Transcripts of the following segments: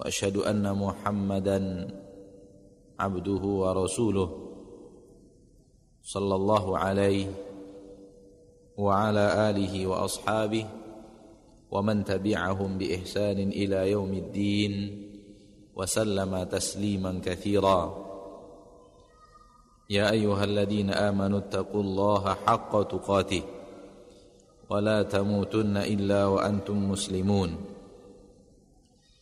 وأشهد أن محمدا عبده ورسوله صلى الله عليه وعلى آله وأصحابه ومن تبعهم بإحسان إلى يوم الدين وسلم تسليما كثيرا. يا أيها الذين آمنوا اتقوا الله حق تقاته ولا تموتن إلا وأنتم مسلمون.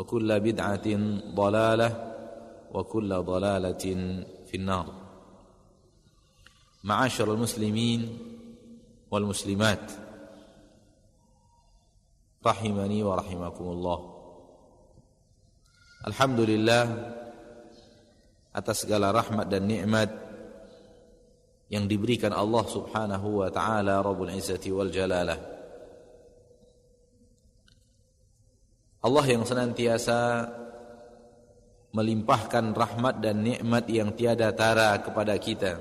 وكل بدعة ضلالة وكل ضلالة في النار معاشر المسلمين والمسلمات رحمني ورحمكم الله Alhamdulillah atas segala rahmat dan nikmat yang diberikan Allah Subhanahu wa taala Rabbul Izzati wal Jalalah Allah yang senantiasa melimpahkan rahmat dan nikmat yang tiada tara kepada kita.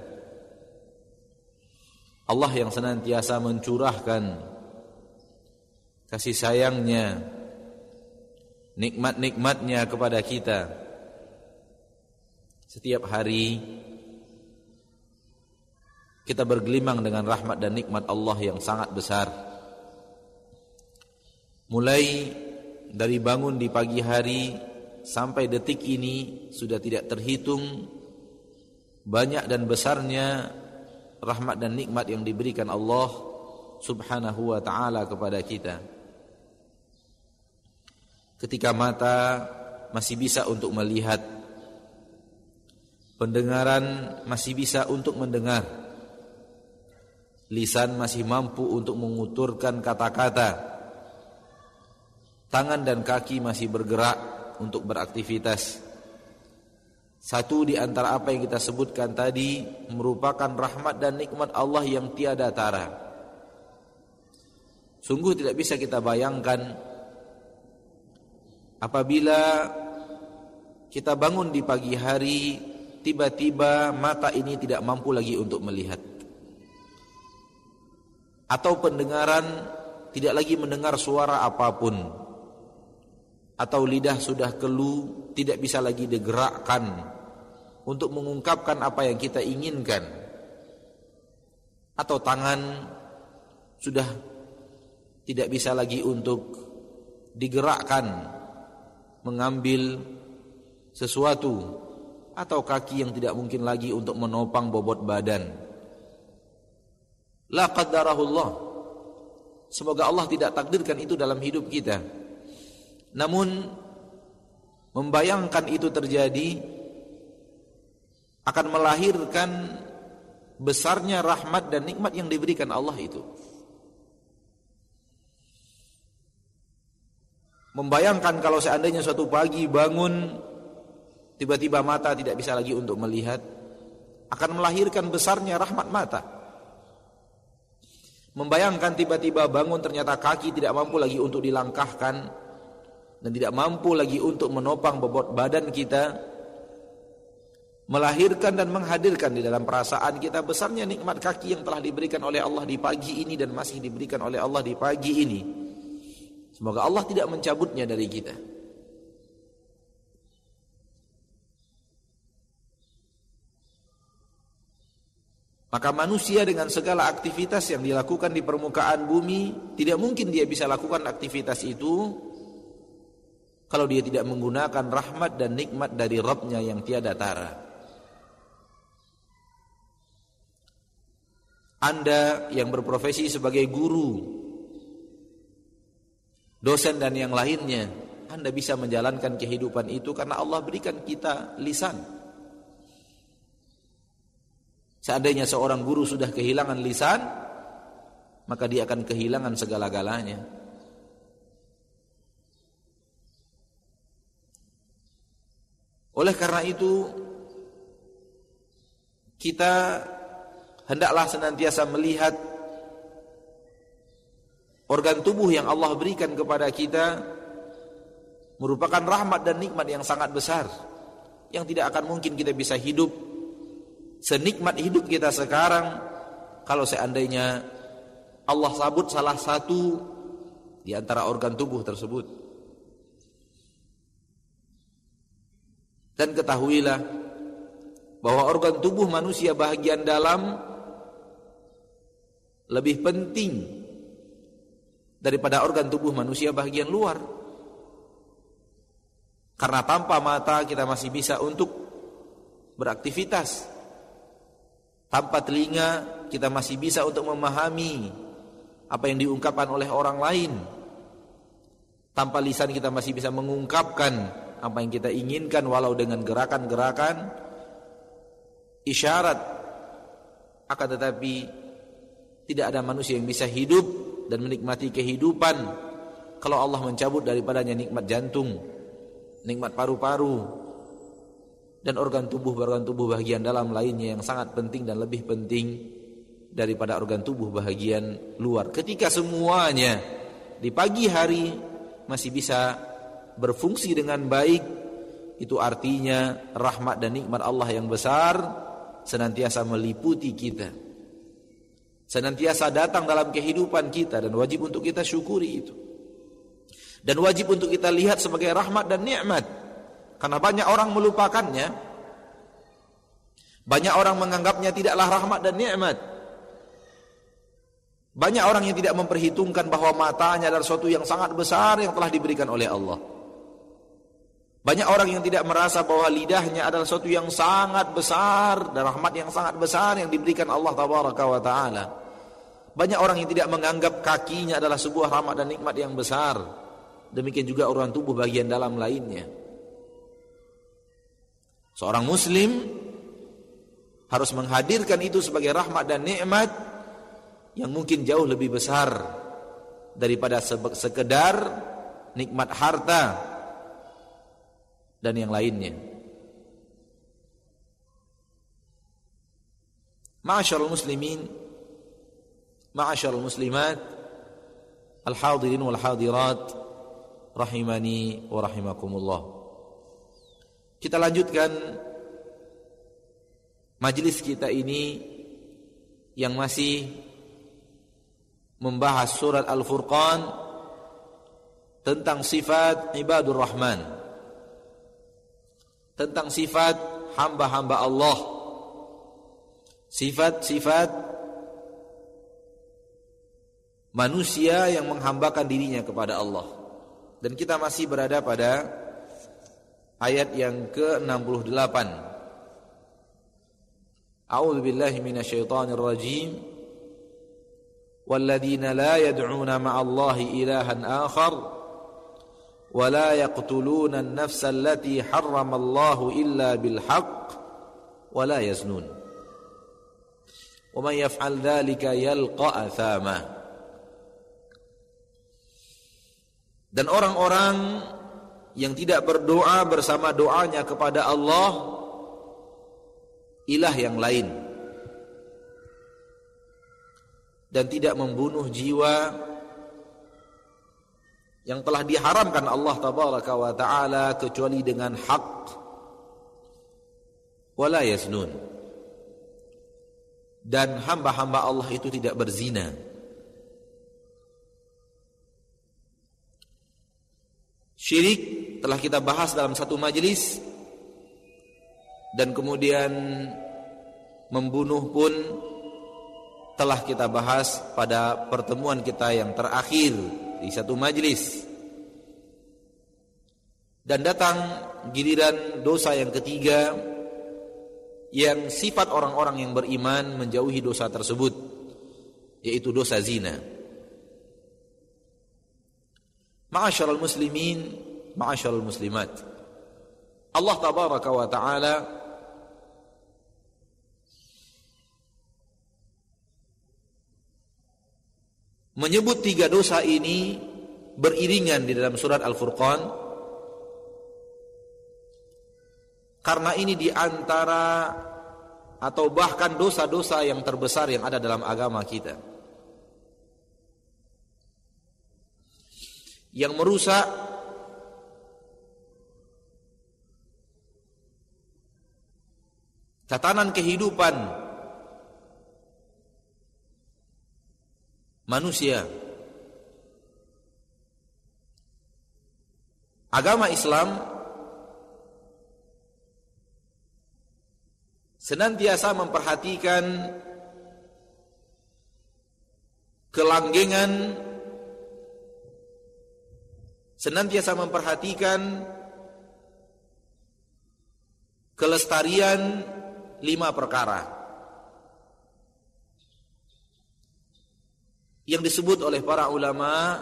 Allah yang senantiasa mencurahkan kasih sayangnya, nikmat-nikmatnya kepada kita. Setiap hari kita bergelimang dengan rahmat dan nikmat Allah yang sangat besar. Mulai dari bangun di pagi hari sampai detik ini sudah tidak terhitung banyak dan besarnya rahmat dan nikmat yang diberikan Allah Subhanahu wa taala kepada kita. Ketika mata masih bisa untuk melihat, pendengaran masih bisa untuk mendengar, lisan masih mampu untuk menguturkan kata-kata, Tangan dan kaki masih bergerak untuk beraktivitas. Satu di antara apa yang kita sebutkan tadi merupakan rahmat dan nikmat Allah yang tiada tara. Sungguh tidak bisa kita bayangkan apabila kita bangun di pagi hari tiba-tiba mata ini tidak mampu lagi untuk melihat. Atau pendengaran tidak lagi mendengar suara apa pun atau lidah sudah kelu tidak bisa lagi digerakkan untuk mengungkapkan apa yang kita inginkan. Atau tangan sudah tidak bisa lagi untuk digerakkan mengambil sesuatu atau kaki yang tidak mungkin lagi untuk menopang bobot badan. La qaddarahullah semoga Allah tidak takdirkan itu dalam hidup kita namun membayangkan itu terjadi akan melahirkan besarnya rahmat dan nikmat yang diberikan Allah itu. Membayangkan kalau seandainya suatu pagi bangun tiba-tiba mata tidak bisa lagi untuk melihat akan melahirkan besarnya rahmat mata. Membayangkan tiba-tiba bangun ternyata kaki tidak mampu lagi untuk dilangkahkan dan tidak mampu lagi untuk menopang bobot badan kita melahirkan dan menghadirkan di dalam perasaan kita besarnya nikmat kaki yang telah diberikan oleh Allah di pagi ini dan masih diberikan oleh Allah di pagi ini. Semoga Allah tidak mencabutnya dari kita. Maka manusia dengan segala aktivitas yang dilakukan di permukaan bumi Tidak mungkin dia bisa lakukan aktivitas itu Kalau dia tidak menggunakan rahmat dan nikmat dari Rabbnya yang tiada tara Anda yang berprofesi sebagai guru, dosen dan yang lainnya, Anda bisa menjalankan kehidupan itu karena Allah berikan kita lisan. Seandainya seorang guru sudah kehilangan lisan, maka dia akan kehilangan segala-galanya. Oleh karena itu, kita hendaklah senantiasa melihat organ tubuh yang Allah berikan kepada kita merupakan rahmat dan nikmat yang sangat besar yang tidak akan mungkin kita bisa hidup senikmat hidup kita sekarang kalau seandainya Allah sabut salah satu di antara organ tubuh tersebut dan ketahuilah bahwa organ tubuh manusia bagian dalam lebih penting daripada organ tubuh manusia bagian luar. Karena tanpa mata kita masih bisa untuk beraktivitas. Tanpa telinga kita masih bisa untuk memahami apa yang diungkapkan oleh orang lain. Tanpa lisan kita masih bisa mengungkapkan apa yang kita inginkan walau dengan gerakan-gerakan isyarat. Akan tetapi tidak ada manusia yang bisa hidup dan menikmati kehidupan kalau Allah mencabut daripadanya nikmat jantung, nikmat paru-paru dan organ tubuh organ tubuh bagian dalam lainnya yang sangat penting dan lebih penting daripada organ tubuh bagian luar. Ketika semuanya di pagi hari masih bisa berfungsi dengan baik, itu artinya rahmat dan nikmat Allah yang besar senantiasa meliputi kita senantiasa datang dalam kehidupan kita dan wajib untuk kita syukuri itu. Dan wajib untuk kita lihat sebagai rahmat dan nikmat. Karena banyak orang melupakannya. Banyak orang menganggapnya tidaklah rahmat dan nikmat. Banyak orang yang tidak memperhitungkan bahwa matanya adalah sesuatu yang sangat besar yang telah diberikan oleh Allah. Banyak orang yang tidak merasa bahwa lidahnya adalah sesuatu yang sangat besar dan rahmat yang sangat besar yang diberikan Allah tabaraka wa taala. Banyak orang yang tidak menganggap kakinya adalah sebuah rahmat dan nikmat yang besar. Demikian juga orang tubuh bagian dalam lainnya. Seorang muslim harus menghadirkan itu sebagai rahmat dan nikmat yang mungkin jauh lebih besar daripada sekedar nikmat harta dan yang lainnya. Ma'asyarul muslimin, ma'asyarul muslimat, al-hadirin wal hadirat rahimani wa rahimakumullah. Kita lanjutkan majlis kita ini yang masih membahas surat Al-Furqan tentang sifat ibadur rahman tentang sifat hamba-hamba Allah. Sifat-sifat manusia yang menghambakan dirinya kepada Allah. Dan kita masih berada pada ayat yang ke-68. A'udzu billahi minasyaitonir rajim. Walladzina la yad'una ma'allahi ilahan akhar ولا يقتلون النفس التي حرم الله إلا بالحق ولا يزنون ومن يفعل ذلك يلقى أثاما dan orang-orang yang tidak berdoa bersama doanya kepada Allah ilah yang lain dan tidak membunuh jiwa yang telah diharamkan Allah tabaraka wa taala kecuali dengan hak wala. Dan hamba-hamba Allah itu tidak berzina. Syirik telah kita bahas dalam satu majelis dan kemudian membunuh pun telah kita bahas pada pertemuan kita yang terakhir di satu majelis. Dan datang giliran dosa yang ketiga yang sifat orang-orang yang beriman menjauhi dosa tersebut yaitu dosa zina. Ma'asyiral muslimin, ma'asyiral muslimat. Allah tabaraka wa taala menyebut tiga dosa ini beriringan di dalam surat Al-Furqan Karena ini di antara atau bahkan dosa-dosa yang terbesar yang ada dalam agama kita. Yang merusak tatanan kehidupan manusia. Agama Islam senantiasa memperhatikan kelanggengan senantiasa memperhatikan kelestarian lima perkara yang disebut oleh para ulama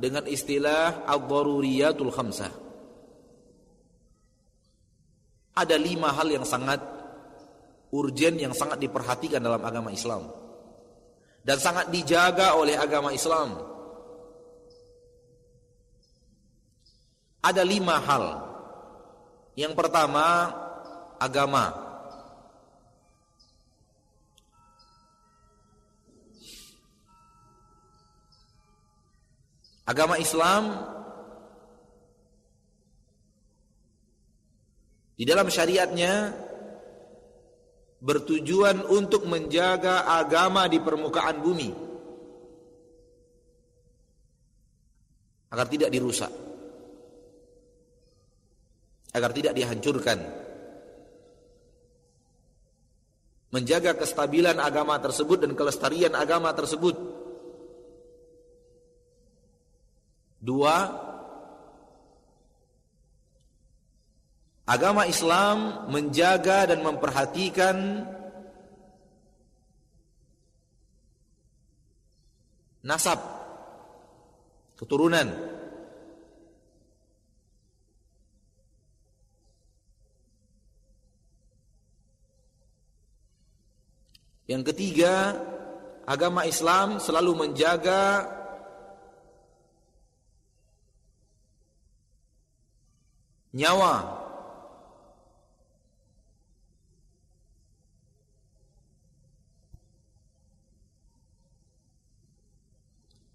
dengan istilah ad-daruriyatul khamsah ada lima hal yang sangat urgen yang sangat diperhatikan dalam agama Islam dan sangat dijaga oleh agama Islam. Ada lima hal. Yang pertama, agama. Agama Islam di dalam syariatnya bertujuan untuk menjaga agama di permukaan bumi agar tidak dirusak agar tidak dihancurkan. Menjaga kestabilan agama tersebut dan kelestarian agama tersebut dua Agama Islam menjaga dan memperhatikan nasab keturunan. Yang ketiga, agama Islam selalu menjaga nyawa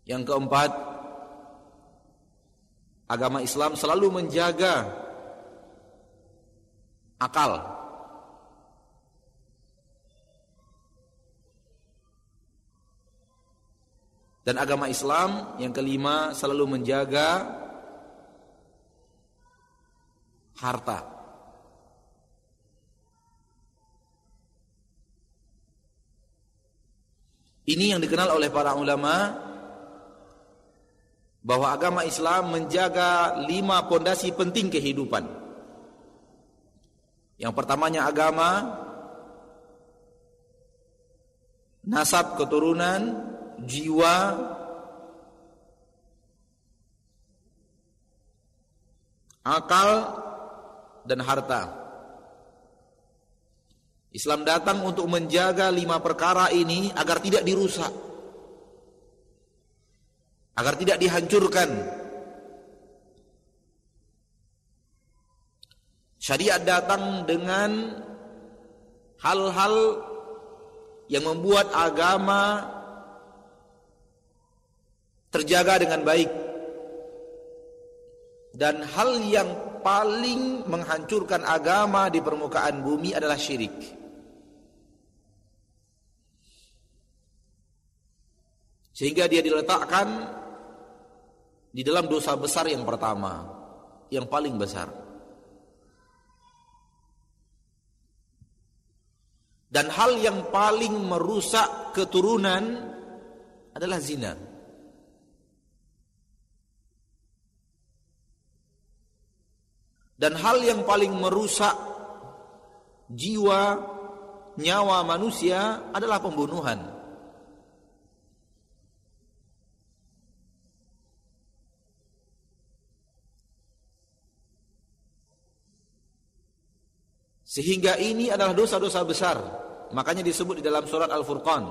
Yang keempat, agama Islam selalu menjaga akal. Dan agama Islam yang kelima selalu menjaga harta. Ini yang dikenal oleh para ulama bahwa agama Islam menjaga lima pondasi penting kehidupan. Yang pertamanya agama, nasab keturunan, jiwa, akal dan harta. Islam datang untuk menjaga lima perkara ini agar tidak dirusak agar tidak dihancurkan. Syariat datang dengan hal-hal yang membuat agama terjaga dengan baik dan hal yang paling menghancurkan agama di permukaan bumi adalah syirik. Sehingga dia diletakkan di dalam dosa besar yang pertama, yang paling besar. Dan hal yang paling merusak keturunan adalah zina. Dan hal yang paling merusak jiwa, nyawa manusia adalah pembunuhan. Sehingga ini adalah dosa-dosa besar. Makanya disebut di dalam surat Al-Furqan.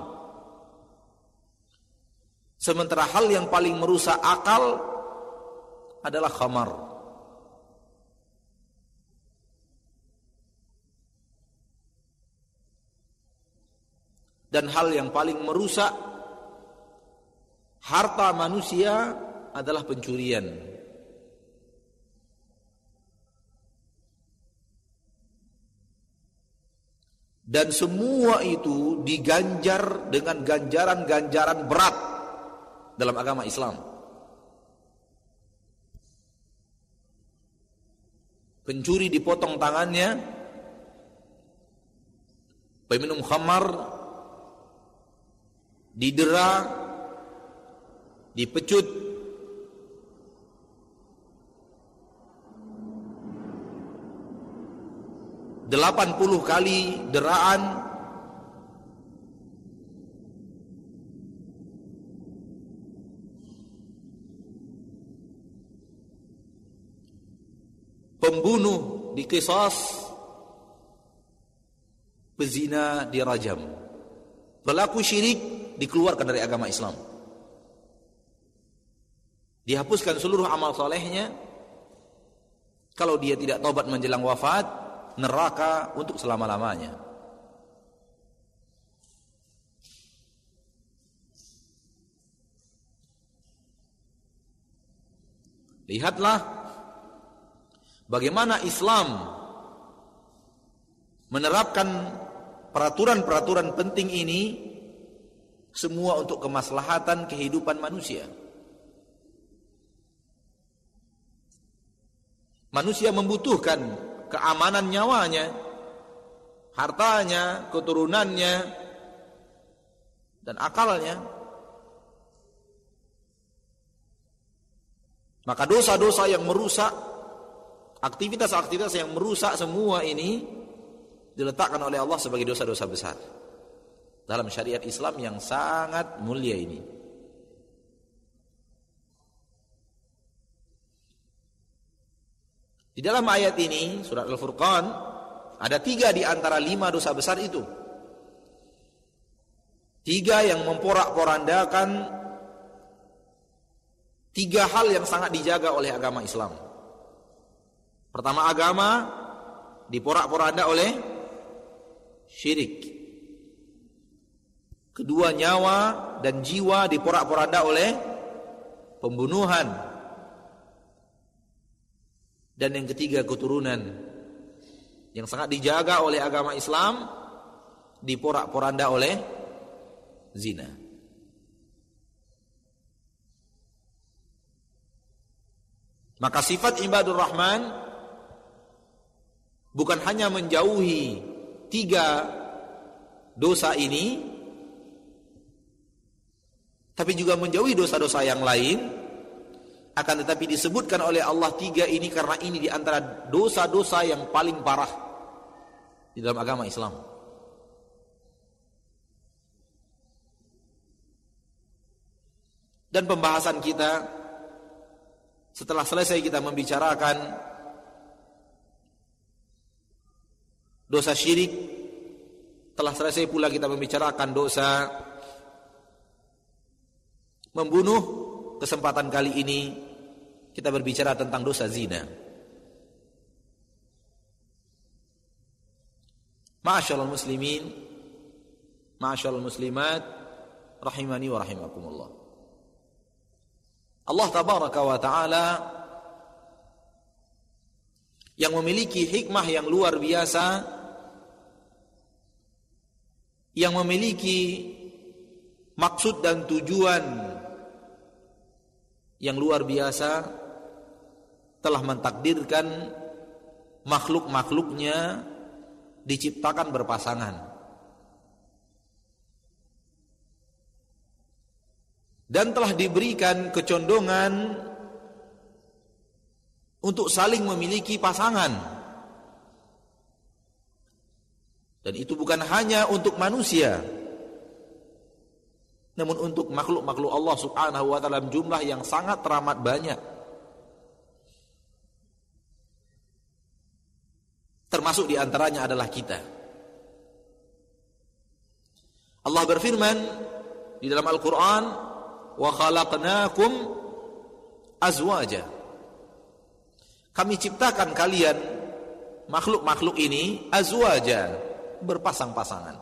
Sementara hal yang paling merusak akal adalah khamar. Dan hal yang paling merusak harta manusia adalah pencurian. Dan semua itu diganjar dengan ganjaran-ganjaran berat dalam agama Islam. Pencuri dipotong tangannya, peminum khamar didera, dipecut. 80 kali deraan. Pembunuh dikisas pezina dirajam pelaku syirik dikeluarkan dari agama Islam dihapuskan seluruh amal solehnya kalau dia tidak tobat menjelang wafat neraka untuk selama-lamanya. Lihatlah bagaimana Islam menerapkan peraturan-peraturan penting ini semua untuk kemaslahatan kehidupan manusia. Manusia membutuhkan keamanan nyawanya, hartanya, keturunannya, dan akalnya. Maka dosa-dosa yang merusak, aktivitas-aktivitas yang merusak semua ini diletakkan oleh Allah sebagai dosa-dosa besar. Dalam syariat Islam yang sangat mulia ini. Di dalam ayat ini, surat Al-Furqan, ada tiga di antara lima dosa besar itu. Tiga yang memporak-porandakan tiga hal yang sangat dijaga oleh agama Islam. Pertama agama diporak-poranda oleh syirik. Kedua nyawa dan jiwa diporak-poranda oleh pembunuhan dan yang ketiga keturunan yang sangat dijaga oleh agama Islam diporak-poranda oleh zina. Maka sifat ibadur rahman bukan hanya menjauhi tiga dosa ini tapi juga menjauhi dosa-dosa yang lain akan tetapi disebutkan oleh Allah tiga ini karena ini di antara dosa-dosa yang paling parah di dalam agama Islam. Dan pembahasan kita setelah selesai kita membicarakan dosa syirik, telah selesai pula kita membicarakan dosa membunuh kesempatan kali ini kita berbicara tentang dosa zina. Ma'asyarul muslimin, ma'asyarul muslimat, rahimani wa rahimakumullah. Allah tabaraka wa ta'ala yang memiliki hikmah yang luar biasa yang memiliki maksud dan tujuan yang luar biasa telah mentakdirkan makhluk-makhluknya diciptakan berpasangan dan telah diberikan kecondongan untuk saling memiliki pasangan. Dan itu bukan hanya untuk manusia, namun untuk makhluk-makhluk Allah Subhanahu wa taala jumlah yang sangat teramat banyak. Termasuk di antaranya adalah kita. Allah berfirman di dalam Al-Qur'an, "Wa khalaqnakum azwaja." Kami ciptakan kalian makhluk-makhluk ini azwaja berpasang-pasangan.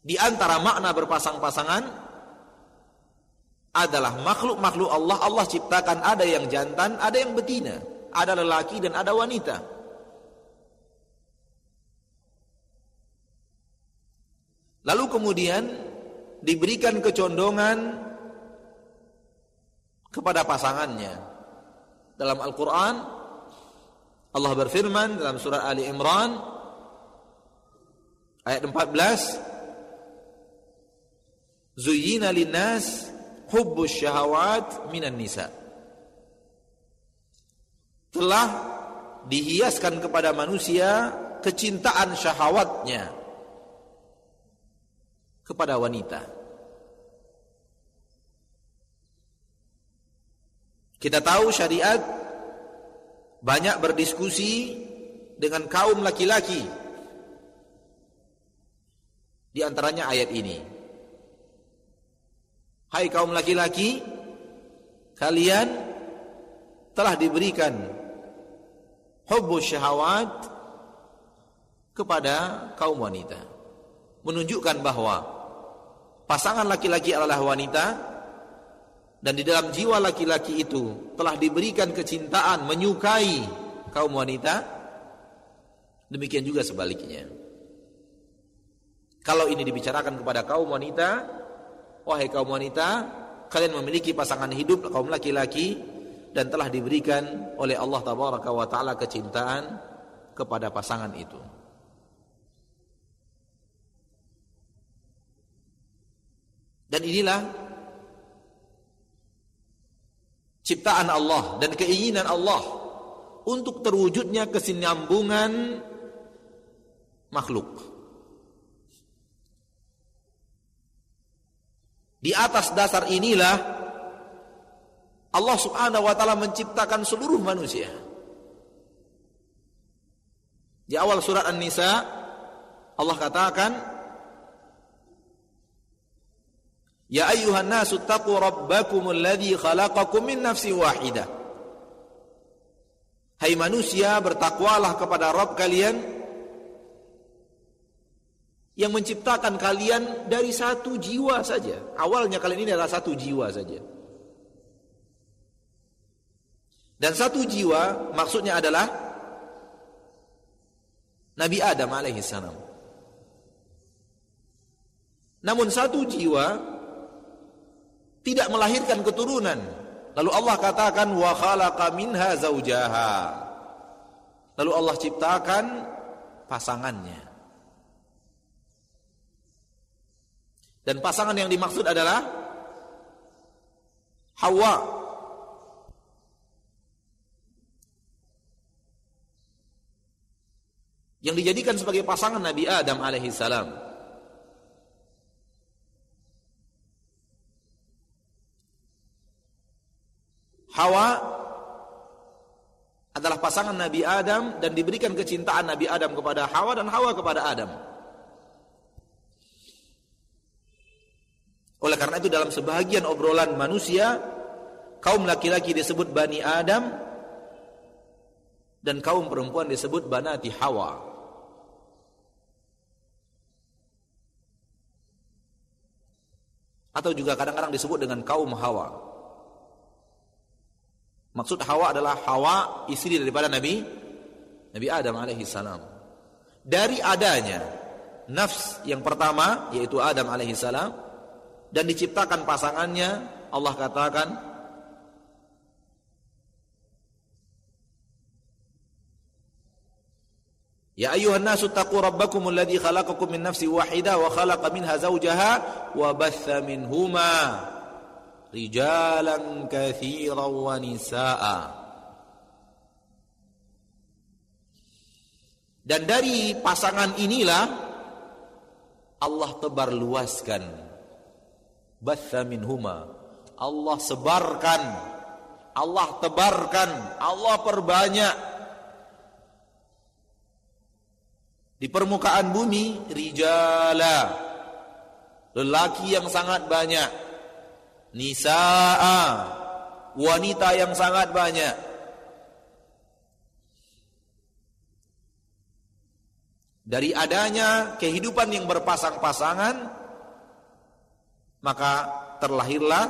Di antara makna berpasang-pasangan adalah makhluk-makhluk Allah Allah ciptakan ada yang jantan, ada yang betina, ada lelaki dan ada wanita. Lalu kemudian diberikan kecondongan kepada pasangannya. Dalam Al-Quran Allah berfirman dalam surah Ali Imran ayat 14 Zuyyina linnas hubbus syahawat minan nisa. Telah dihiaskan kepada manusia kecintaan syahwatnya kepada wanita. Kita tahu syariat banyak berdiskusi dengan kaum laki-laki. Di antaranya ayat ini. Hai kaum laki-laki, kalian telah diberikan hubbu syahawat kepada kaum wanita. Menunjukkan bahwa pasangan laki-laki adalah wanita dan di dalam jiwa laki-laki itu telah diberikan kecintaan menyukai kaum wanita. Demikian juga sebaliknya. Kalau ini dibicarakan kepada kaum wanita wahai kaum wanita kalian memiliki pasangan hidup kaum laki-laki dan telah diberikan oleh Allah tabaraka wa taala kecintaan kepada pasangan itu. Dan inilah ciptaan Allah dan keinginan Allah untuk terwujudnya kesinambungan makhluk. Di atas dasar inilah Allah Subhanahu wa taala menciptakan seluruh manusia. Di awal surat An-Nisa Allah katakan Ya ayuhan nasu taqu rabbakumul ladzi khalaqakum min nafsin wahidah. Hai manusia, bertakwalah kepada Rabb kalian yang menciptakan kalian dari satu jiwa saja. Awalnya kalian ini adalah satu jiwa saja. Dan satu jiwa maksudnya adalah Nabi Adam alaihi salam. Namun satu jiwa tidak melahirkan keturunan. Lalu Allah katakan wa khalaqa minha zaujaha. Lalu Allah ciptakan pasangannya. Dan pasangan yang dimaksud adalah Hawa. Yang dijadikan sebagai pasangan Nabi Adam alaihi salam. Hawa adalah pasangan Nabi Adam dan diberikan kecintaan Nabi Adam kepada Hawa dan Hawa kepada Adam. Oleh karena itu dalam sebahagian obrolan manusia, kaum laki-laki disebut Bani Adam dan kaum perempuan disebut Banati Hawa. Atau juga kadang-kadang disebut dengan kaum Hawa. Maksud Hawa adalah Hawa istri daripada Nabi Nabi Adam alaihi salam. Dari adanya nafs yang pertama yaitu Adam alaihi salam dan diciptakan pasangannya Allah katakan Ya ayuhan nasu taqu rabbakum alladhi khalaqakum min nafsin wahidah wa khalaqa minha zawjaha wa batha minhuma rijalan katsiran wa Dan dari pasangan inilah Allah tebar luaskan batha minhuma. Allah sebarkan. Allah tebarkan. Allah perbanyak. Di permukaan bumi rijala. Lelaki yang sangat banyak nisaa. Wanita yang sangat banyak. Dari adanya kehidupan yang berpasang-pasangan maka terlahirlah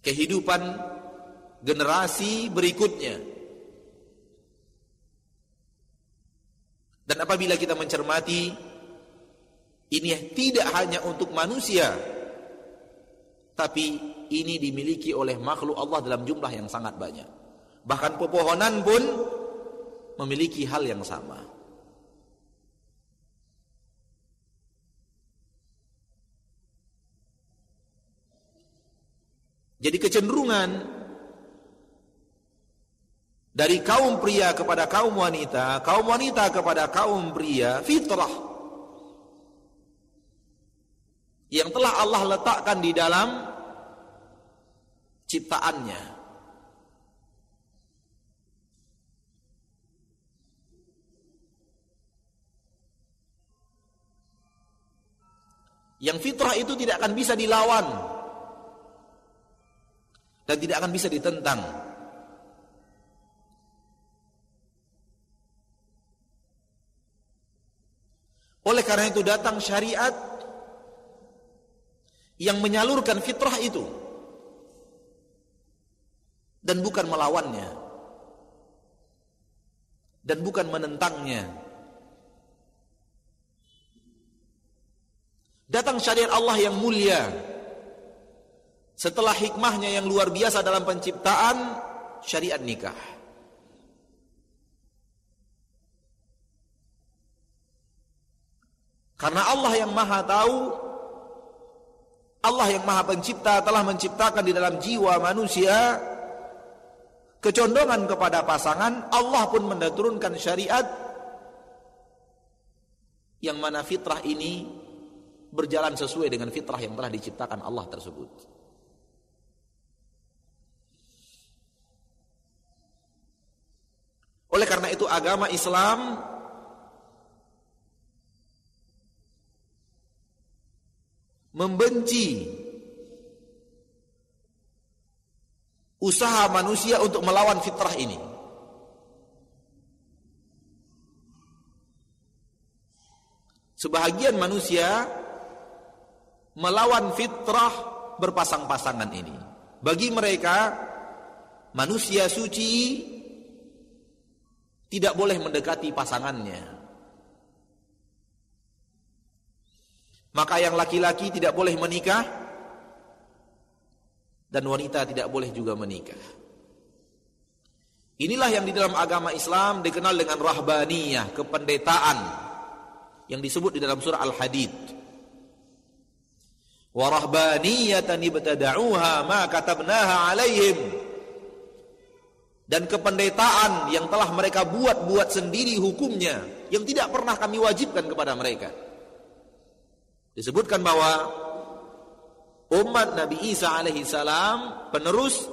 kehidupan generasi berikutnya. Dan apabila kita mencermati ini tidak hanya untuk manusia tapi ini dimiliki oleh makhluk Allah dalam jumlah yang sangat banyak. Bahkan pepohonan pun memiliki hal yang sama. Jadi kecenderungan dari kaum pria kepada kaum wanita, kaum wanita kepada kaum pria, fitrah yang telah Allah letakkan di dalam ciptaannya. Yang fitrah itu tidak akan bisa dilawan dan tidak akan bisa ditentang. Oleh karena itu datang syariat yang menyalurkan fitrah itu dan bukan melawannya dan bukan menentangnya. Datang syariat Allah yang mulia setelah hikmahnya yang luar biasa dalam penciptaan syariat nikah. Karena Allah yang maha tahu Allah yang maha pencipta telah menciptakan di dalam jiwa manusia kecondongan kepada pasangan Allah pun menurunkan syariat yang mana fitrah ini berjalan sesuai dengan fitrah yang telah diciptakan Allah tersebut. Oleh karena itu agama Islam membenci usaha manusia untuk melawan fitrah ini. Sebahagian manusia melawan fitrah berpasang-pasangan ini. Bagi mereka manusia suci tidak boleh mendekati pasangannya. Maka yang laki-laki tidak boleh menikah dan wanita tidak boleh juga menikah. Inilah yang di dalam agama Islam dikenal dengan rahbaniyah, kependetaan yang disebut di dalam surah Al-Hadid. Wa rahbaniyatan ibtada'uha ma katabnaha 'alaihim. Dan kependetaan yang telah mereka buat-buat sendiri hukumnya yang tidak pernah kami wajibkan kepada mereka. Disebutkan bahwa umat Nabi Isa alaihi salam penerus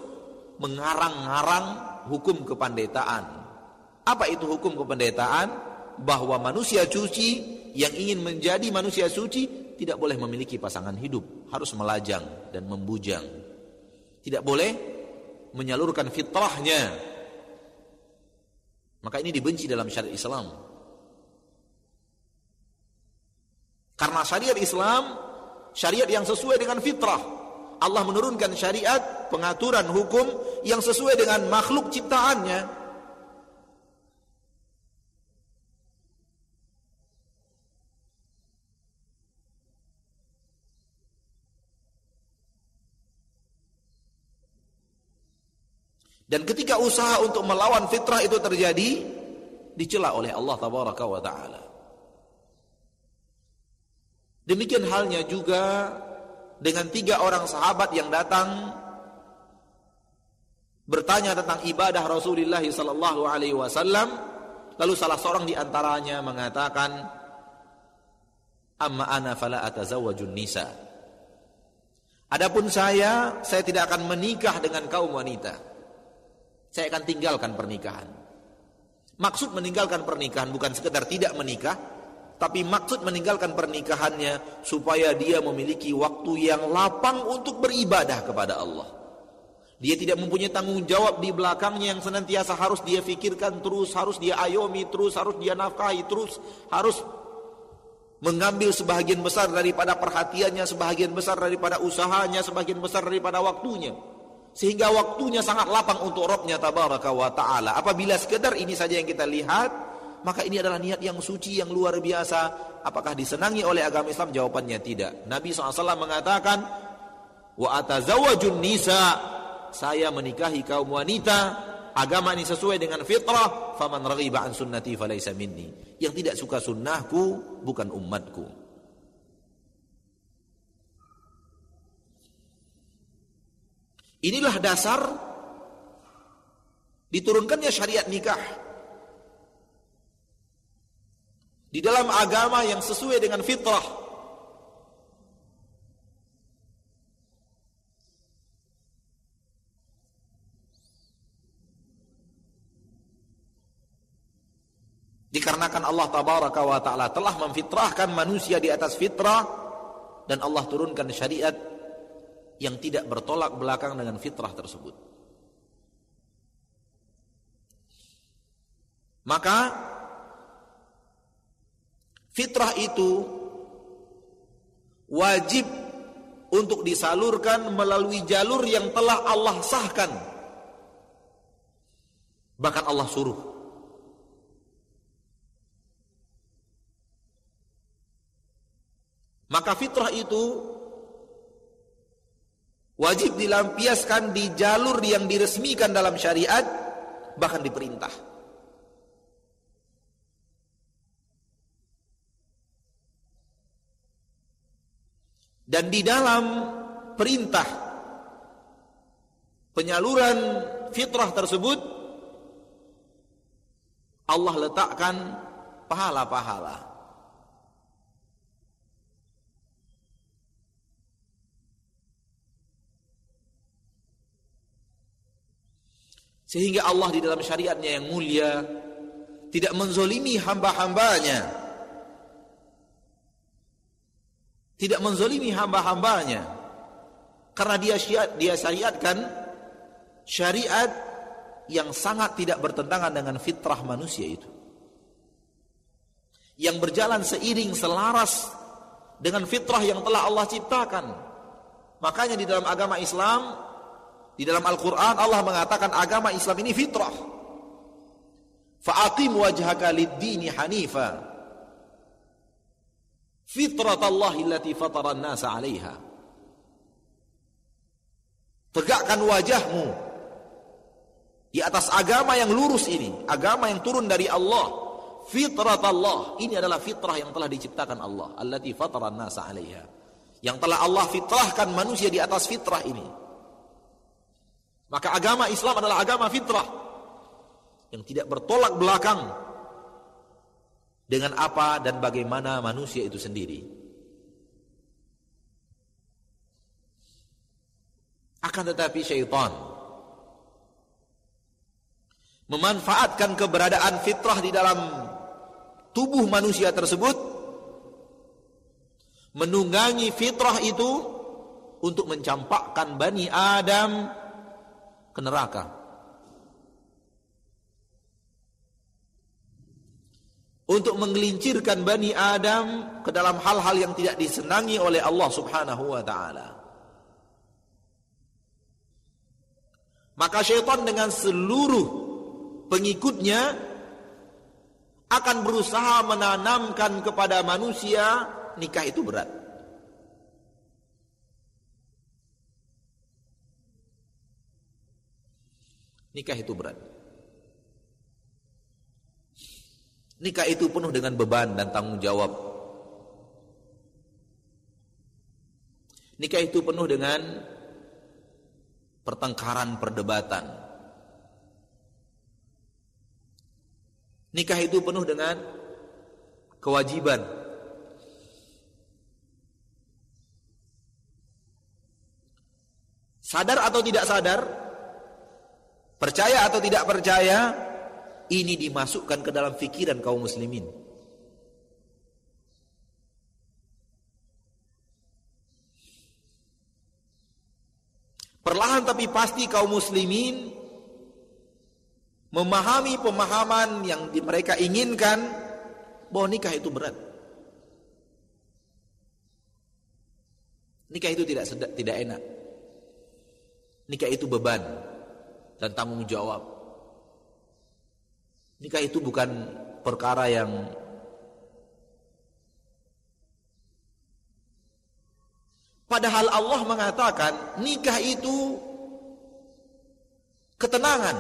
mengarang-ngarang hukum kependetaan. Apa itu hukum kependetaan? Bahwa manusia suci yang ingin menjadi manusia suci tidak boleh memiliki pasangan hidup, harus melajang dan membujang. Tidak boleh menyalurkan fitrahnya. Maka ini dibenci dalam syariat Islam. Karena syariat Islam syariat yang sesuai dengan fitrah. Allah menurunkan syariat, pengaturan hukum yang sesuai dengan makhluk ciptaannya. Dan ketika usaha untuk melawan fitrah itu terjadi, dicela oleh Allah taala. Demikian halnya juga dengan tiga orang sahabat yang datang bertanya tentang ibadah Rasulullah sallallahu alaihi wasallam, lalu salah seorang di antaranya mengatakan, "Amma ana fala atazawwajun nisa." Adapun saya, saya tidak akan menikah dengan kaum wanita saya akan tinggalkan pernikahan. Maksud meninggalkan pernikahan bukan sekedar tidak menikah, tapi maksud meninggalkan pernikahannya supaya dia memiliki waktu yang lapang untuk beribadah kepada Allah. Dia tidak mempunyai tanggung jawab di belakangnya yang senantiasa harus dia fikirkan terus, harus dia ayomi terus, harus dia nafkahi terus, harus mengambil sebagian besar daripada perhatiannya, sebagian besar daripada usahanya, sebagian besar daripada waktunya sehingga waktunya sangat lapang untuk Robnya tabaraka wa taala. Apabila sekedar ini saja yang kita lihat, maka ini adalah niat yang suci yang luar biasa. Apakah disenangi oleh agama Islam? Jawabannya tidak. Nabi SAW mengatakan, wa atazawajun nisa. Saya menikahi kaum wanita. Agama ini sesuai dengan fitrah. Faman raghiba an sunnati falaysa minni. Yang tidak suka sunnahku bukan umatku. Inilah dasar diturunkannya syariat nikah. Di dalam agama yang sesuai dengan fitrah. Dikarenakan Allah tabaraka wa taala telah memfitrahkan manusia di atas fitrah dan Allah turunkan syariat yang tidak bertolak belakang dengan fitrah tersebut. Maka fitrah itu wajib untuk disalurkan melalui jalur yang telah Allah sahkan. Bahkan Allah suruh. Maka fitrah itu wajib dilampiaskan di jalur yang diresmikan dalam syariat bahkan diperintah dan di dalam perintah penyaluran fitrah tersebut Allah letakkan pahala-pahala Sehingga Allah di dalam syariatnya yang mulia tidak menzolimi hamba-hambanya. Tidak menzolimi hamba-hambanya. Karena dia syariat, dia syariatkan syariat yang sangat tidak bertentangan dengan fitrah manusia itu. Yang berjalan seiring selaras dengan fitrah yang telah Allah ciptakan. Makanya di dalam agama Islam di dalam Al-Quran Allah mengatakan agama Islam ini fitrah. Fa'aqim wajhaka lid-dini hanifa. Fitrat Allah illati fatara nasa 'alaiha. Tegakkan wajahmu di atas agama yang lurus ini, agama yang turun dari Allah. Fitrat Allah, ini adalah fitrah yang telah diciptakan Allah, allati fatara nasa 'alaiha. Yang telah Allah fitrahkan manusia di atas fitrah ini. Maka agama Islam adalah agama fitrah yang tidak bertolak belakang dengan apa dan bagaimana manusia itu sendiri. Akan tetapi syaitan memanfaatkan keberadaan fitrah di dalam tubuh manusia tersebut menunggangi fitrah itu untuk mencampakkan Bani Adam ke neraka. Untuk menggelincirkan Bani Adam ke dalam hal-hal yang tidak disenangi oleh Allah subhanahu wa ta'ala. Maka syaitan dengan seluruh pengikutnya akan berusaha menanamkan kepada manusia nikah itu berat. Nikah itu berat. Nikah itu penuh dengan beban dan tanggung jawab. Nikah itu penuh dengan pertengkaran, perdebatan. Nikah itu penuh dengan kewajiban. Sadar atau tidak sadar, percaya atau tidak percaya, ini dimasukkan ke dalam fikiran kaum muslimin. Perlahan tapi pasti kaum muslimin memahami pemahaman yang mereka inginkan bahwa nikah itu berat. Nikah itu tidak sedap, tidak enak. Nikah itu beban dan tanggung jawab. Nikah itu bukan perkara yang Padahal Allah mengatakan nikah itu ketenangan.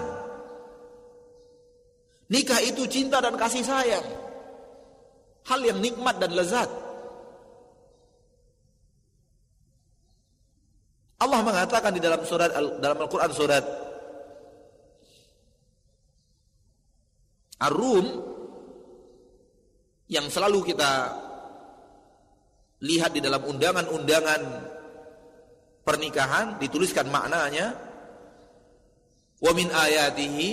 Nikah itu cinta dan kasih sayang. Hal yang nikmat dan lezat. Allah mengatakan di dalam surat dalam Al-Qur'an surat Ar-Rum yang selalu kita lihat di dalam undangan-undangan pernikahan dituliskan maknanya wa min ayatihi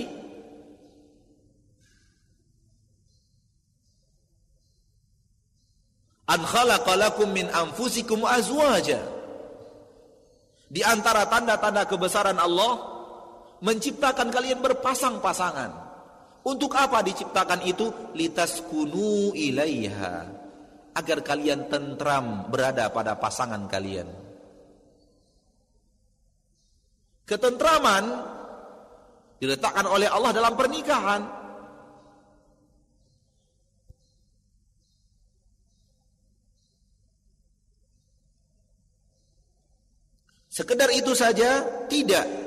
an khalaqalakum min anfusikum azwaja. Di antara tanda-tanda kebesaran Allah menciptakan kalian berpasang-pasangan untuk apa diciptakan itu? Litas kunu ilaiha. Agar kalian tentram berada pada pasangan kalian. Ketentraman diletakkan oleh Allah dalam pernikahan. Sekedar itu saja tidak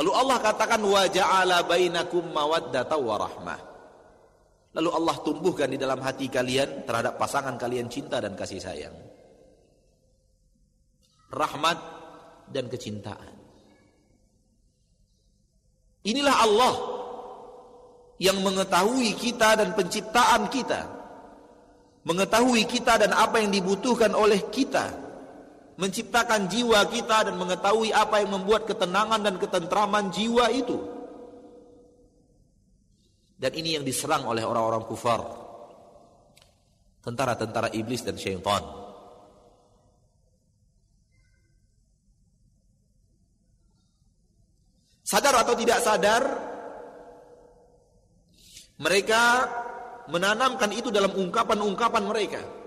Lalu Allah katakan wa ja'ala bainakum mawaddata wa. Lalu Allah tumbuhkan di dalam hati kalian terhadap pasangan kalian cinta dan kasih sayang. Rahmat dan kecintaan. Inilah Allah yang mengetahui kita dan penciptaan kita. Mengetahui kita dan apa yang dibutuhkan oleh kita menciptakan jiwa kita dan mengetahui apa yang membuat ketenangan dan ketentraman jiwa itu. Dan ini yang diserang oleh orang-orang kufar. Tentara-tentara iblis dan syaitan. Sadar atau tidak sadar, mereka menanamkan itu dalam ungkapan-ungkapan mereka.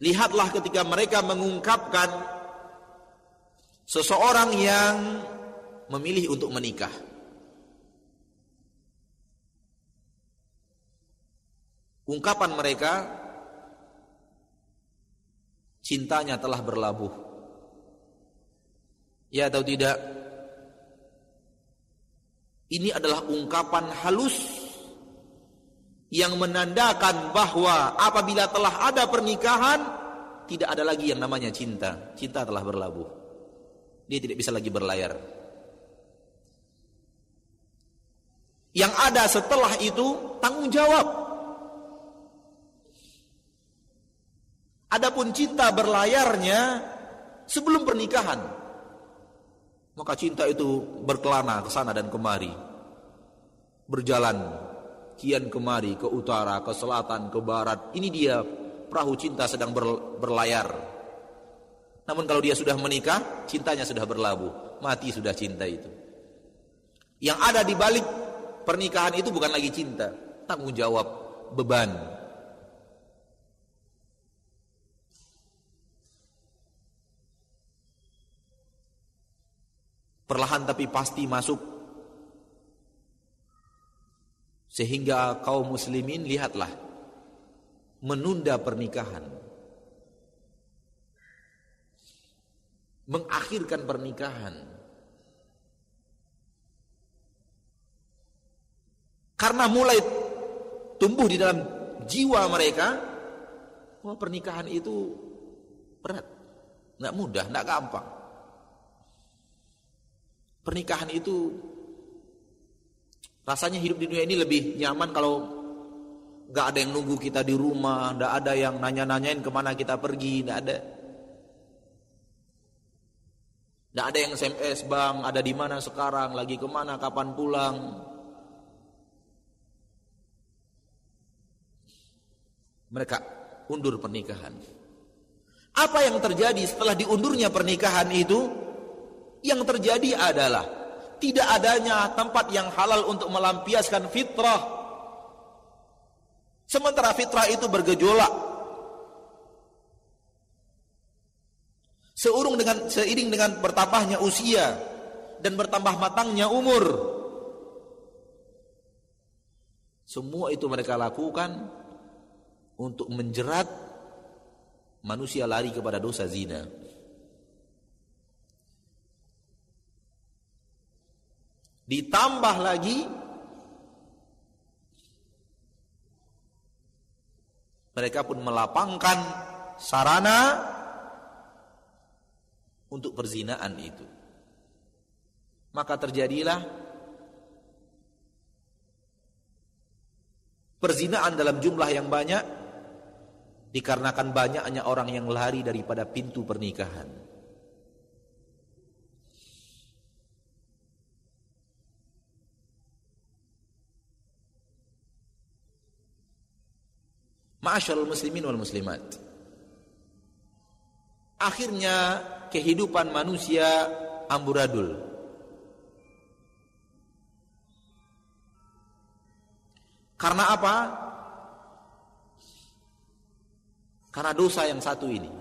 Lihatlah ketika mereka mengungkapkan seseorang yang memilih untuk menikah. Ungkapan mereka cintanya telah berlabuh. Ya atau tidak? Ini adalah ungkapan halus yang menandakan bahwa apabila telah ada pernikahan tidak ada lagi yang namanya cinta. Cinta telah berlabuh. Dia tidak bisa lagi berlayar. Yang ada setelah itu tanggung jawab. Adapun cinta berlayarnya sebelum pernikahan. Maka cinta itu berkelana ke sana dan kemari. Berjalan kian kemari, ke utara, ke selatan, ke barat. Ini dia perahu cinta sedang berlayar. Namun kalau dia sudah menikah, cintanya sudah berlabuh, mati sudah cinta itu. Yang ada di balik pernikahan itu bukan lagi cinta, tanggung jawab, beban. Perlahan tapi pasti masuk sehingga kaum muslimin lihatlah menunda pernikahan. Mengakhirkan pernikahan. Karena mulai tumbuh di dalam jiwa mereka bahwa pernikahan itu berat, nggak mudah, nggak gampang. Pernikahan itu rasanya hidup di dunia ini lebih nyaman kalau nggak ada yang nunggu kita di rumah, nggak ada yang nanya-nanyain ke mana kita pergi, nggak ada. Nggak ada yang SMS bang, ada di mana sekarang, lagi ke mana, kapan pulang. Mereka undur pernikahan. Apa yang terjadi setelah diundurnya pernikahan itu? Yang terjadi adalah tidak adanya tempat yang halal untuk melampiaskan fitrah. Sementara fitrah itu bergejolak Seurung dengan seiring dengan bertambahnya usia dan bertambah matangnya umur. Semua itu mereka lakukan untuk menjerat manusia lari kepada dosa zina. Ditambah lagi mereka pun melapangkan sarana untuk perzinaan itu. Maka terjadilah perzinaan dalam jumlah yang banyak dikarenakan banyaknya orang yang lari daripada pintu pernikahan. Ma'asyarul muslimin wal muslimat. Akhirnya kehidupan manusia amburadul. Karena apa? Karena dosa yang satu ini.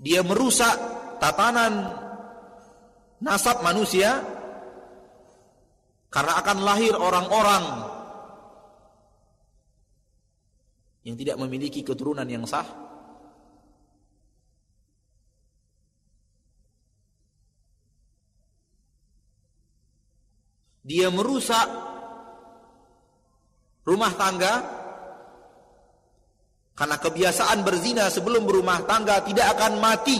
Dia merusak tatanan nasab manusia karena akan lahir orang-orang yang tidak memiliki keturunan yang sah. Dia merusak rumah tangga karena kebiasaan berzina sebelum berumah tangga tidak akan mati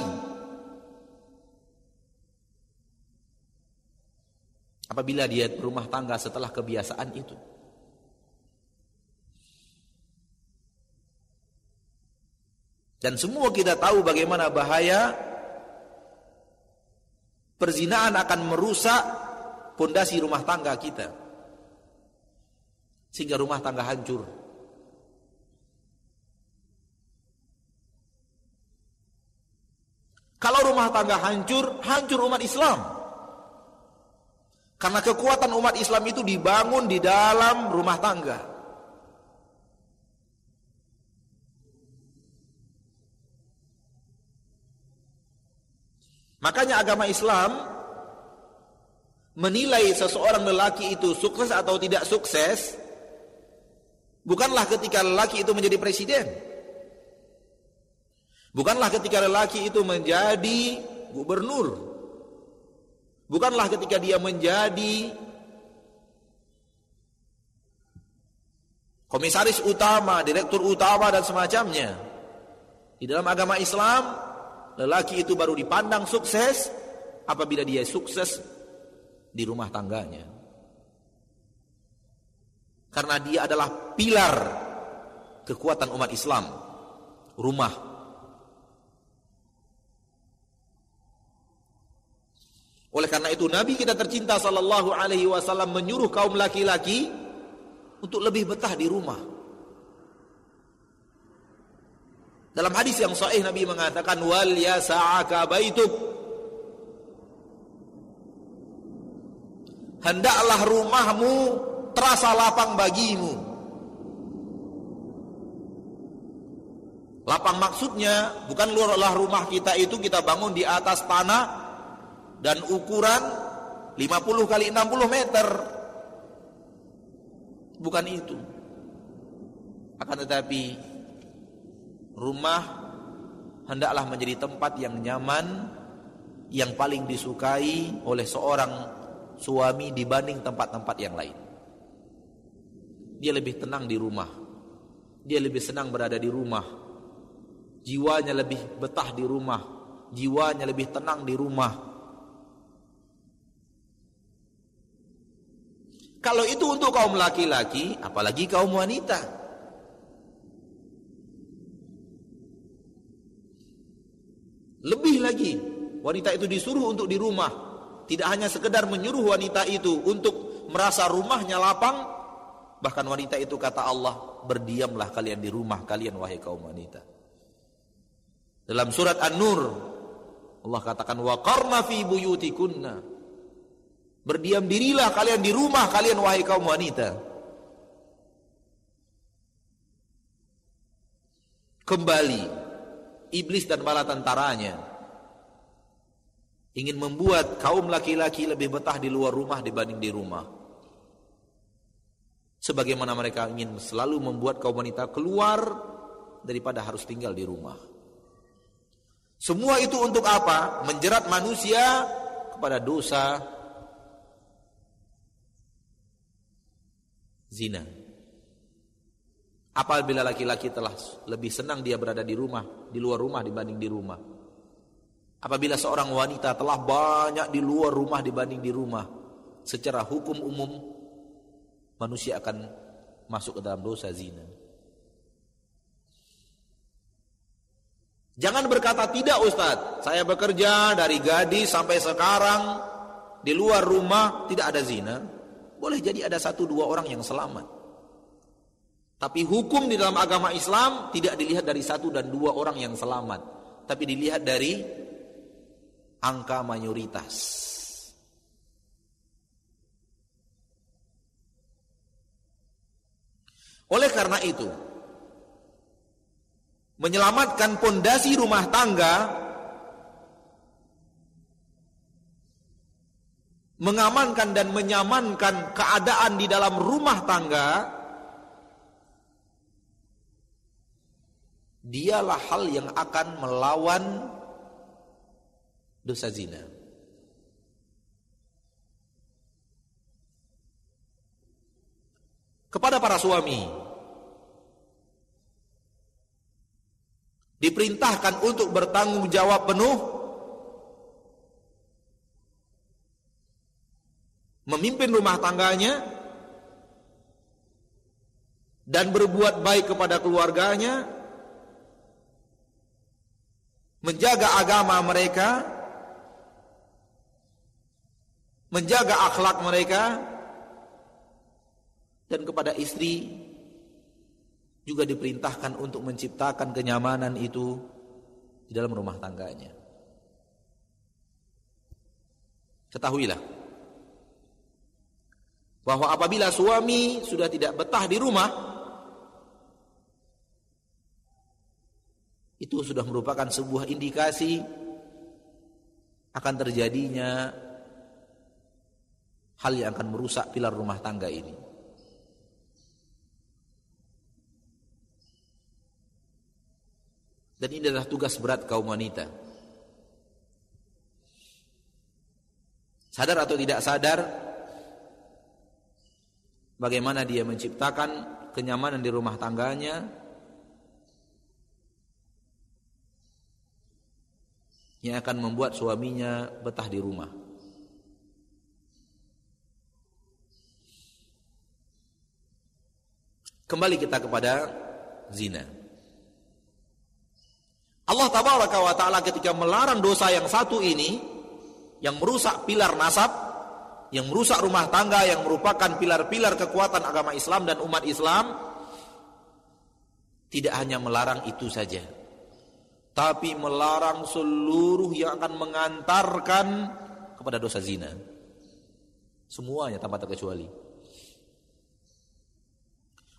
apabila dia berumah tangga setelah kebiasaan itu Dan semua kita tahu bagaimana bahaya perzinaan akan merusak pondasi rumah tangga kita. Sehingga rumah tangga hancur. Kalau rumah tangga hancur, hancur umat Islam. Karena kekuatan umat Islam itu dibangun di dalam rumah tangga. Makanya agama Islam menilai seseorang lelaki itu sukses atau tidak sukses bukanlah ketika lelaki itu menjadi presiden. Bukanlah ketika lelaki itu menjadi gubernur. Bukanlah ketika dia menjadi komisaris utama, direktur utama dan semacamnya. Di dalam agama Islam lelaki itu baru dipandang sukses apabila dia sukses di rumah tangganya. Karena dia adalah pilar kekuatan umat Islam, rumah. Oleh karena itu Nabi kita tercinta sallallahu alaihi wasallam menyuruh kaum laki-laki untuk lebih betah di rumah. Dalam hadis yang sahih Nabi mengatakan wal yasa'aka baituk. Hendaklah rumahmu terasa lapang bagimu. Lapang maksudnya bukan luarlah rumah kita itu kita bangun di atas tanah dan ukuran 50 kali 60 meter. Bukan itu. Akan tetapi rumah hendaklah menjadi tempat yang nyaman yang paling disukai oleh seorang suami dibanding tempat-tempat yang lain. Dia lebih tenang di rumah. Dia lebih senang berada di rumah jiwanya lebih betah di rumah, jiwanya lebih tenang di rumah. Kalau itu untuk kaum laki-laki, apalagi kaum wanita. Lebih lagi, wanita itu disuruh untuk di rumah. Tidak hanya sekedar menyuruh wanita itu untuk merasa rumahnya lapang, bahkan wanita itu kata Allah, berdiamlah kalian di rumah kalian wahai kaum wanita. Dalam surat An-Nur Allah katakan wa qarna fi. Berdiam dirilah kalian di rumah kalian wahai kaum wanita. Kembali iblis dan bala tentaranya ingin membuat kaum laki-laki lebih betah di luar rumah dibanding di rumah. Sebagaimana mereka ingin selalu membuat kaum wanita keluar daripada harus tinggal di rumah. Semua itu untuk apa? Menjerat manusia kepada dosa zina. Apabila laki-laki telah lebih senang dia berada di rumah, di luar rumah dibanding di rumah. Apabila seorang wanita telah banyak di luar rumah dibanding di rumah, secara hukum umum manusia akan masuk ke dalam dosa zina. Jangan berkata tidak Ustadz, saya bekerja dari gadis sampai sekarang di luar rumah tidak ada zina. Boleh jadi ada satu dua orang yang selamat. Tapi hukum di dalam agama Islam tidak dilihat dari satu dan dua orang yang selamat. Tapi dilihat dari angka mayoritas. Oleh karena itu, menyelamatkan pondasi rumah tangga mengamankan dan menyamankan keadaan di dalam rumah tangga dialah hal yang akan melawan dosa zina. Kepada para suami diperintahkan untuk bertanggung jawab penuh memimpin rumah tangganya dan berbuat baik kepada keluarganya menjaga agama mereka menjaga akhlak mereka dan kepada istri juga diperintahkan untuk menciptakan kenyamanan itu di dalam rumah tangganya. Ketahuilah bahwa apabila suami sudah tidak betah di rumah itu sudah merupakan sebuah indikasi akan terjadinya hal yang akan merusak pilar rumah tangga ini. Dan ini adalah tugas berat kaum wanita. Sadar atau tidak sadar bagaimana dia menciptakan kenyamanan di rumah tangganya yang akan membuat suaminya betah di rumah. Kembali kita kepada zina. Allah tabaraka wa ketika melarang dosa yang satu ini yang merusak pilar nasab, yang merusak rumah tangga yang merupakan pilar-pilar kekuatan agama Islam dan umat Islam tidak hanya melarang itu saja tapi melarang seluruh yang akan mengantarkan kepada dosa zina. Semuanya tanpa terkecuali.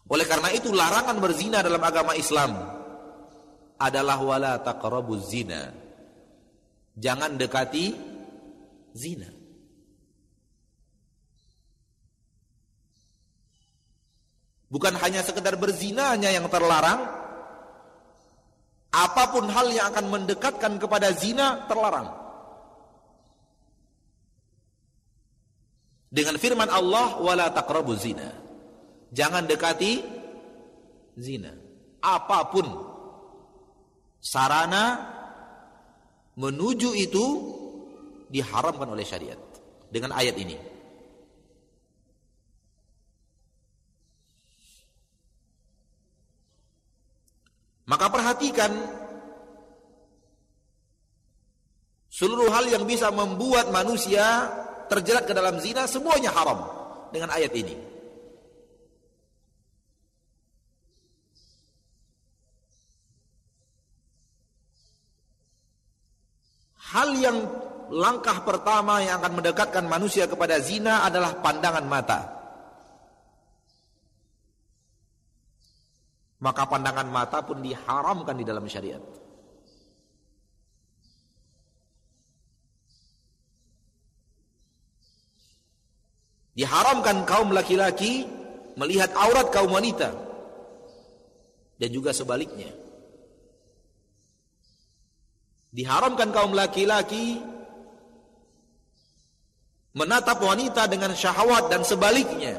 Oleh karena itu larangan berzina dalam agama Islam adalah wala taqrabuz zina. Jangan dekati zina. Bukan hanya sekedar berzinanya yang terlarang, apa pun hal yang akan mendekatkan kepada zina terlarang. Dengan firman Allah, wala taqrabu zina. Jangan dekati zina. Apa pun sarana menuju itu diharamkan oleh syariat dengan ayat ini. Maka perhatikan seluruh hal yang bisa membuat manusia terjerat ke dalam zina semuanya haram dengan ayat ini. Hal yang langkah pertama yang akan mendekatkan manusia kepada zina adalah pandangan mata. Maka pandangan mata pun diharamkan di dalam syariat. Diharamkan kaum laki-laki melihat aurat kaum wanita dan juga sebaliknya. Diharamkan kaum laki-laki menatap wanita dengan syahwat dan sebaliknya.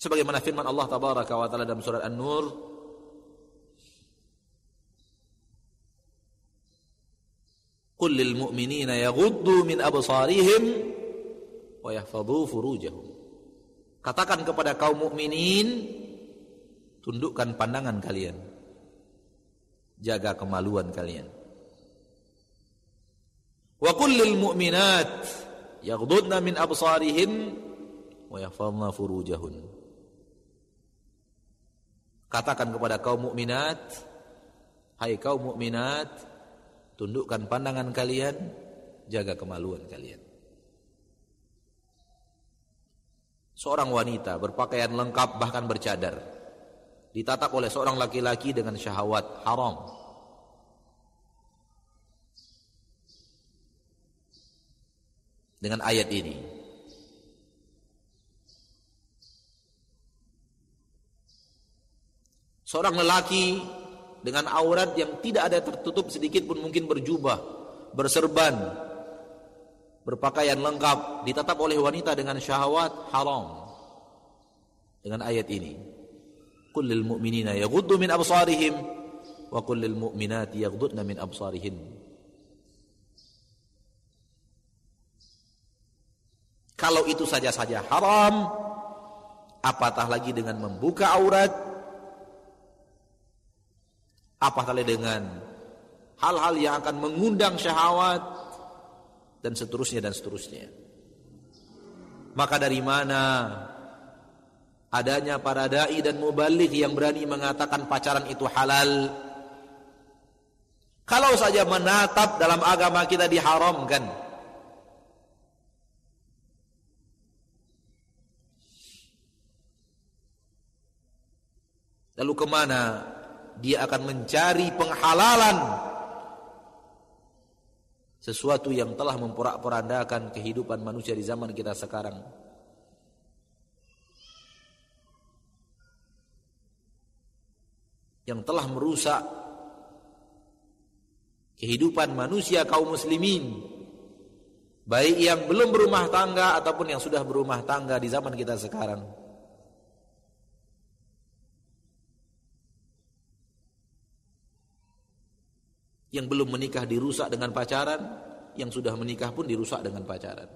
Sebagaimana firman Allah tabaraka wa taala dalam surat An-Nur Qul lil mu'minina yaghuddu min absarihim wa yahfadhu furujahum. Katakan kepada kaum mukminin tundukkan pandangan kalian. Jaga kemaluan kalian. Wa qul lil mu'minat yaghuddna min absarihin wa yahfadhna furujahun Katakan kepada kaum mukminat, hai kaum mukminat, tundukkan pandangan kalian, jaga kemaluan kalian. Seorang wanita berpakaian lengkap bahkan bercadar ditatap oleh seorang laki-laki dengan syahwat haram. Dengan ayat ini Seorang lelaki dengan aurat yang tidak ada tertutup sedikit pun mungkin berjubah, berserban, berpakaian lengkap, ditatap oleh wanita dengan syahwat haram. Dengan ayat ini. Kullil mu'minina yaghuddu min absarihim wa kullil mu'minati yaghuddna min absarihin. Kalau itu saja-saja haram, apatah lagi dengan membuka aurat apalagi dengan hal-hal yang akan mengundang syahwat dan seterusnya dan seterusnya. Maka dari mana adanya para dai dan mubalik yang berani mengatakan pacaran itu halal? Kalau saja menatap dalam agama kita diharamkan. Lalu ke mana dia akan mencari penghalalan sesuatu yang telah memporak-porandakan kehidupan manusia di zaman kita sekarang. Yang telah merusak kehidupan manusia kaum muslimin baik yang belum berumah tangga ataupun yang sudah berumah tangga di zaman kita sekarang. Yang belum menikah dirusak dengan pacaran, yang sudah menikah pun dirusak dengan pacaran.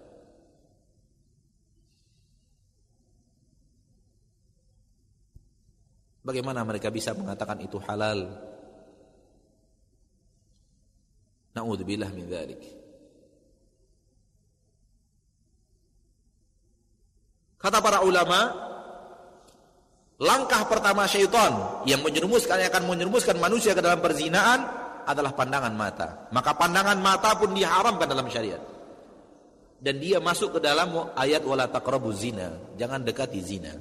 Bagaimana mereka bisa mengatakan itu halal? Na'udzubillah min dzalik. Kata para ulama, langkah pertama syaitan yang menyerumuskan yang akan menyerumuskan manusia ke dalam perzinaan adalah pandangan mata. Maka pandangan mata pun diharamkan dalam syariat. dan dia masuk ke dalam ayat wala taqrabu zina, jangan dekati zina.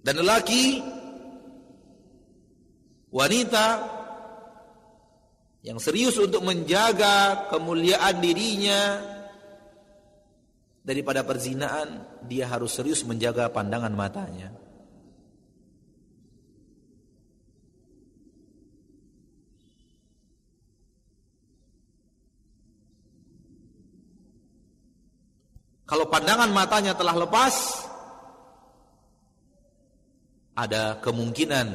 Dan lelaki wanita yang serius untuk menjaga kemuliaan dirinya daripada perzinaan, dia harus serius menjaga pandangan matanya. Kalau pandangan matanya telah lepas, ada kemungkinan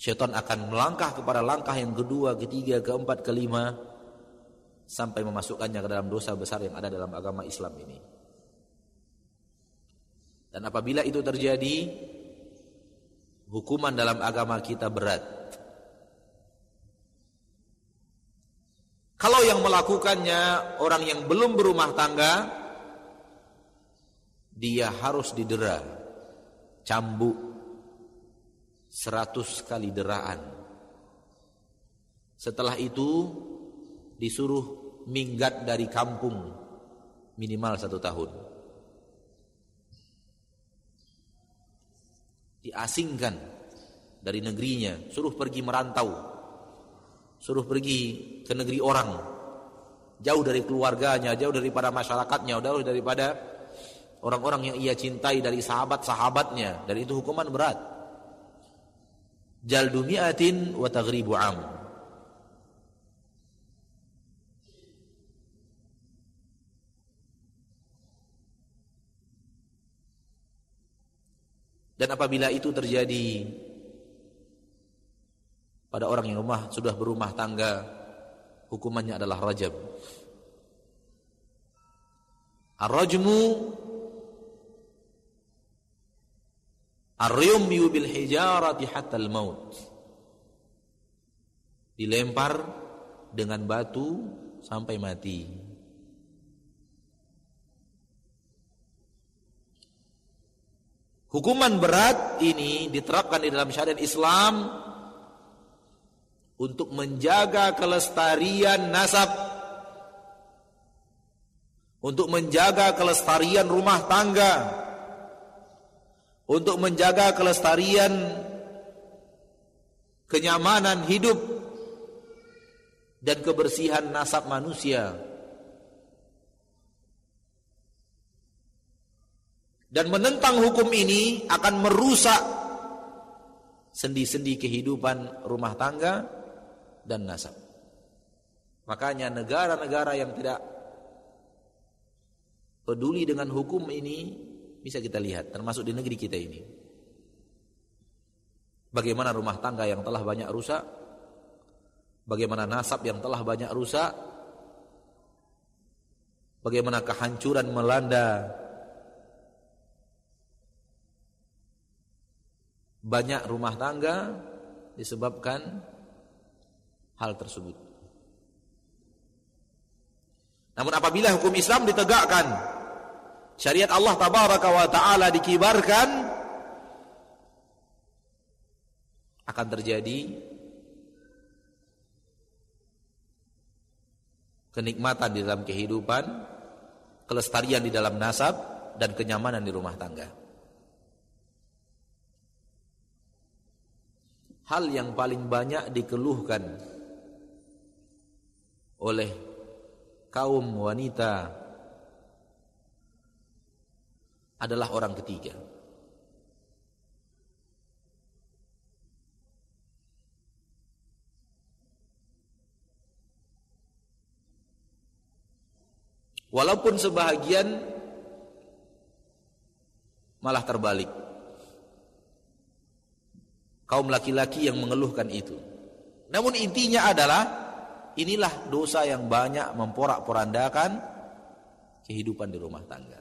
syaitan akan melangkah kepada langkah yang kedua, ketiga, keempat, kelima sampai memasukkannya ke dalam dosa besar yang ada dalam agama Islam ini. Dan apabila itu terjadi, hukuman dalam agama kita berat. Kalau yang melakukannya orang yang belum berumah tangga, dia harus didera, cambuk seratus kali deraan. Setelah itu disuruh minggat dari kampung minimal satu tahun. Diasingkan dari negerinya, suruh pergi merantau suruh pergi ke negeri orang. Jauh dari keluarganya jauh daripada masyarakatnya jauh daripada orang-orang yang ia cintai dari sahabat-sahabatnya. Dan itu hukuman berat. Jaldu mi'atin wa taghribu am. Dan apabila itu terjadi pada orang yang rumah sudah berumah tangga hukumannya adalah rajab. Ar-rajmu ar-rumyu bil hijarati hatta al-maut dilempar dengan batu sampai mati. Hukuman berat ini diterapkan di dalam syariat Islam untuk menjaga kelestarian nasab untuk menjaga kelestarian rumah tangga untuk menjaga kelestarian kenyamanan hidup dan kebersihan nasab manusia. Dan menentang hukum ini akan merusak sendi-sendi kehidupan rumah tangga dan nasab. Makanya negara-negara yang tidak peduli dengan hukum ini bisa kita lihat termasuk di negeri kita ini. Bagaimana rumah tangga yang telah banyak rusak, bagaimana nasab yang telah banyak rusak, bagaimana kehancuran melanda banyak rumah tangga disebabkan hal tersebut. Namun apabila hukum Islam ditegakkan, syariat Allah tabaraka wa taala dikibarkan akan terjadi kenikmatan di dalam kehidupan, kelestarian di dalam nasab dan kenyamanan di rumah tangga. Hal yang paling banyak dikeluhkan oleh kaum wanita adalah orang ketiga. Walaupun sebahagian malah terbalik. Kaum laki-laki yang mengeluhkan itu. Namun intinya adalah Inilah dosa yang banyak memporak-porandakan kehidupan di rumah tangga.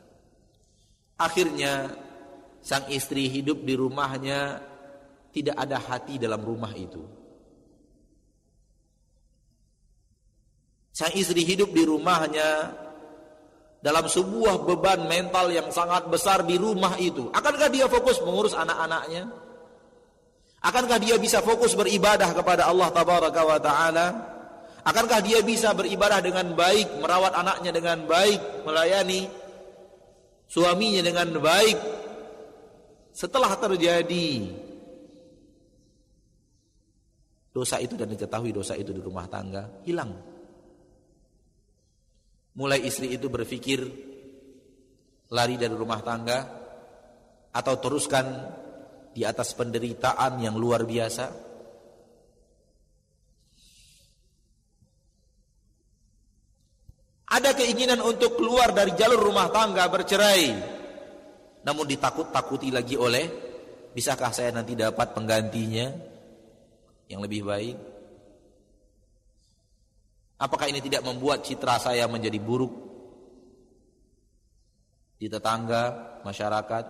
Akhirnya sang istri hidup di rumahnya tidak ada hati dalam rumah itu. Sang istri hidup di rumahnya dalam sebuah beban mental yang sangat besar di rumah itu. Akankah dia fokus mengurus anak-anaknya? Akankah dia bisa fokus beribadah kepada Allah tabaraka wa taala? Akankah dia bisa beribadah dengan baik, merawat anaknya dengan baik, melayani suaminya dengan baik? Setelah terjadi dosa itu dan diketahui dosa itu di rumah tangga, hilang. Mulai istri itu berpikir lari dari rumah tangga atau teruskan di atas penderitaan yang luar biasa? Ada keinginan untuk keluar dari jalur rumah tangga bercerai. Namun ditakut-takuti lagi oleh bisakah saya nanti dapat penggantinya yang lebih baik? Apakah ini tidak membuat citra saya menjadi buruk di tetangga, masyarakat?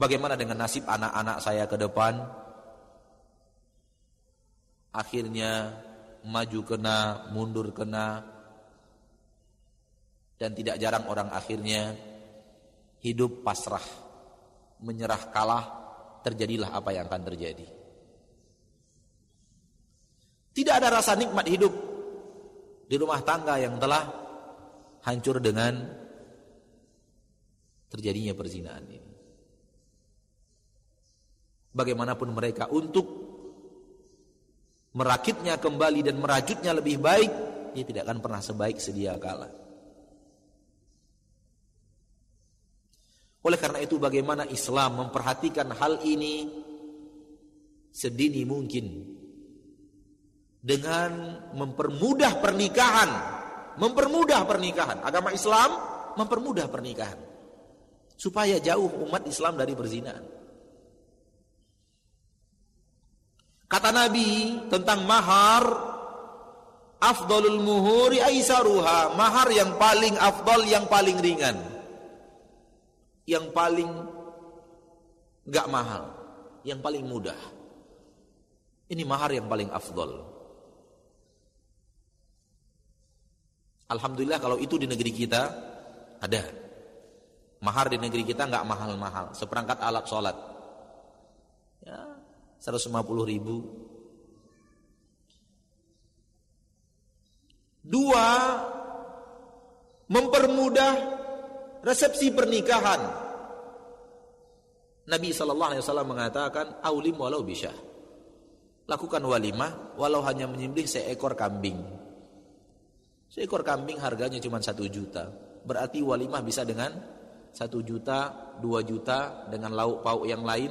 Bagaimana dengan nasib anak-anak saya ke depan? Akhirnya maju kena, mundur kena. Dan tidak jarang orang akhirnya hidup pasrah, menyerah kalah, terjadilah apa yang akan terjadi. Tidak ada rasa nikmat hidup di rumah tangga yang telah hancur dengan terjadinya perzinahan ini bagaimanapun mereka untuk merakitnya kembali dan merajutnya lebih baik dia tidak akan pernah sebaik sedia kala oleh karena itu bagaimana Islam memperhatikan hal ini? Sedini mungkin. Dengan mempermudah pernikahan. Mempermudah pernikahan. Agama Islam mempermudah pernikahan. Supaya jauh umat Islam dari perzinahan Kata Nabi tentang mahar afdalul muhuri aisaruha, mahar yang paling afdal yang paling ringan. Yang paling enggak mahal, yang paling mudah. Ini mahar yang paling afdal. Alhamdulillah kalau itu di negeri kita ada. Mahar di negeri kita enggak mahal-mahal, seperangkat alat sholat. Ya, 150 ribu Dua Mempermudah Resepsi pernikahan. Nabi SAW mengatakan Aulim walau bisa. Lakukan walimah Walau hanya menyembelih seekor kambing. Seekor kambing harganya cuma satu juta. Berarti walimah bisa dengan satu juta, dua juta Dengan lauk pauk yang lain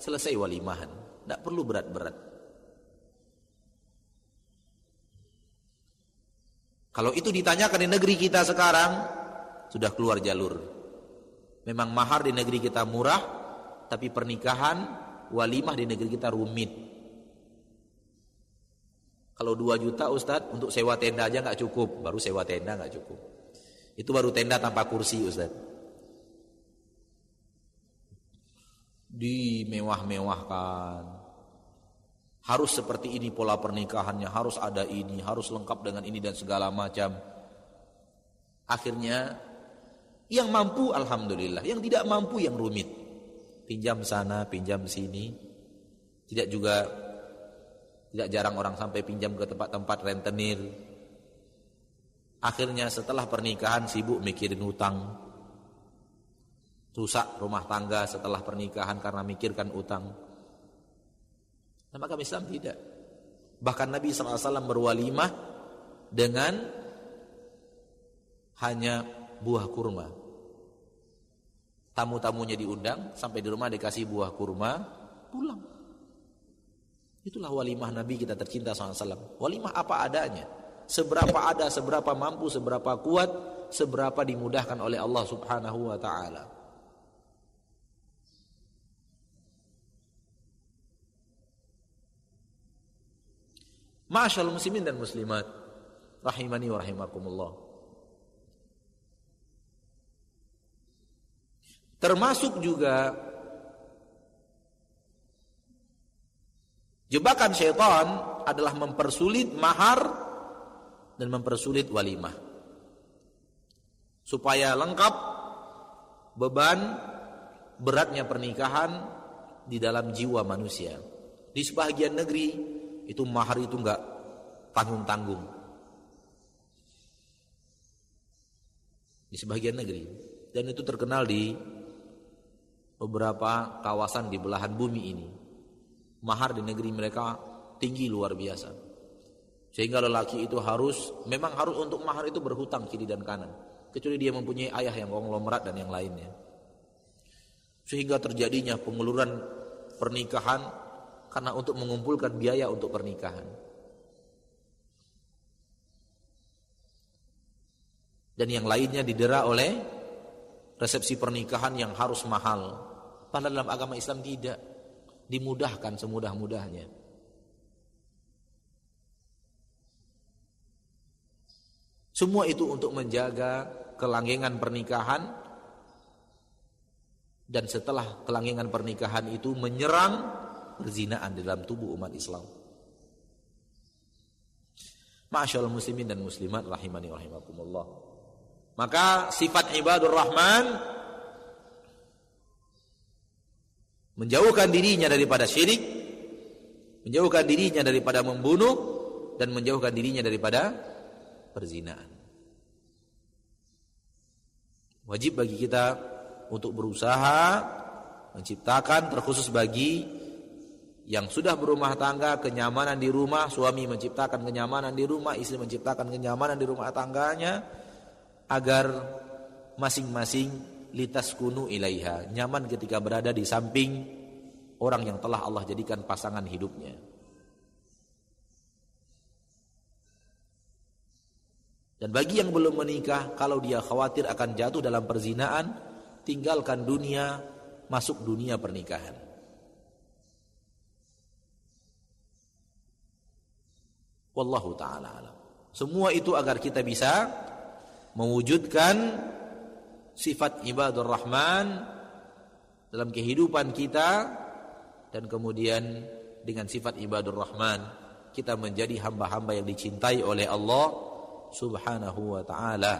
Selesai walimahan. Tidak perlu berat-berat. Kalau itu ditanyakan di negeri kita sekarang, sudah keluar jalur. Memang mahar di negeri kita murah, tapi pernikahan, walimah di negeri kita rumit. Kalau 2 juta Ustadz, untuk sewa tenda aja nggak cukup. Baru sewa tenda nggak cukup. Itu baru tenda tanpa kursi Ustadz. Dimewah-mewahkan. Harus seperti ini pola pernikahannya, harus ada ini, harus lengkap dengan ini dan segala macam. Akhirnya yang mampu alhamdulillah, yang tidak mampu yang rumit. Pinjam sana, pinjam sini. Tidak juga tidak jarang orang sampai pinjam ke tempat-tempat rentenir. Akhirnya setelah pernikahan sibuk mikirin utang. Rusak rumah tangga setelah pernikahan karena mikirkan utang. Nah, maka Islam tidak. Bahkan Nabi SAW berwalimah dengan hanya buah kurma. Tamu-tamunya diundang, sampai di rumah dikasih buah kurma, pulang. Itulah walimah Nabi kita tercinta SAW. Walimah apa adanya. Seberapa ada, seberapa mampu, seberapa kuat, seberapa dimudahkan oleh Allah Subhanahu wa taala. Masyaallah muslimin dan muslimat rahimani wa rahimakumullah. Termasuk juga jebakan syaitan adalah mempersulit mahar dan mempersulit walimah. Supaya lengkap beban beratnya pernikahan di dalam jiwa manusia. Di sebagian negeri itu mahar itu enggak tanggung-tanggung. Di sebagian negeri dan itu terkenal di beberapa kawasan di belahan bumi ini. Mahar di negeri mereka tinggi luar biasa. Sehingga lelaki itu harus memang harus untuk mahar itu berhutang kiri dan kanan, kecuali dia mempunyai ayah yang konglomerat dan yang lainnya. Sehingga terjadinya penguluran pernikahan karena untuk mengumpulkan biaya untuk pernikahan. Dan yang lainnya didera oleh resepsi pernikahan yang harus mahal. Padahal dalam agama Islam tidak dimudahkan semudah-mudahnya. Semua itu untuk menjaga kelanggengan pernikahan dan setelah kelanggengan pernikahan itu menyerang perzinaan di dalam tubuh umat Islam. Masyaallah muslimin dan muslimat rahimani rahimakumullah. Maka sifat ibadur rahman menjauhkan dirinya daripada syirik, menjauhkan dirinya daripada membunuh dan menjauhkan dirinya daripada perzinaan. Wajib bagi kita untuk berusaha menciptakan terkhusus bagi yang sudah berumah tangga, kenyamanan di rumah, suami menciptakan kenyamanan di rumah, istri menciptakan kenyamanan di rumah tangganya agar masing-masing litas kunu ilaiha, nyaman ketika berada di samping orang yang telah Allah jadikan pasangan hidupnya. Dan bagi yang belum menikah, kalau dia khawatir akan jatuh dalam perzinaan, tinggalkan dunia, masuk dunia pernikahan. Wallahu taala alam. Semua itu agar kita bisa mewujudkan sifat ibadur rahman dalam kehidupan kita dan kemudian dengan sifat ibadur rahman kita menjadi hamba-hamba yang dicintai oleh Allah Subhanahu wa taala.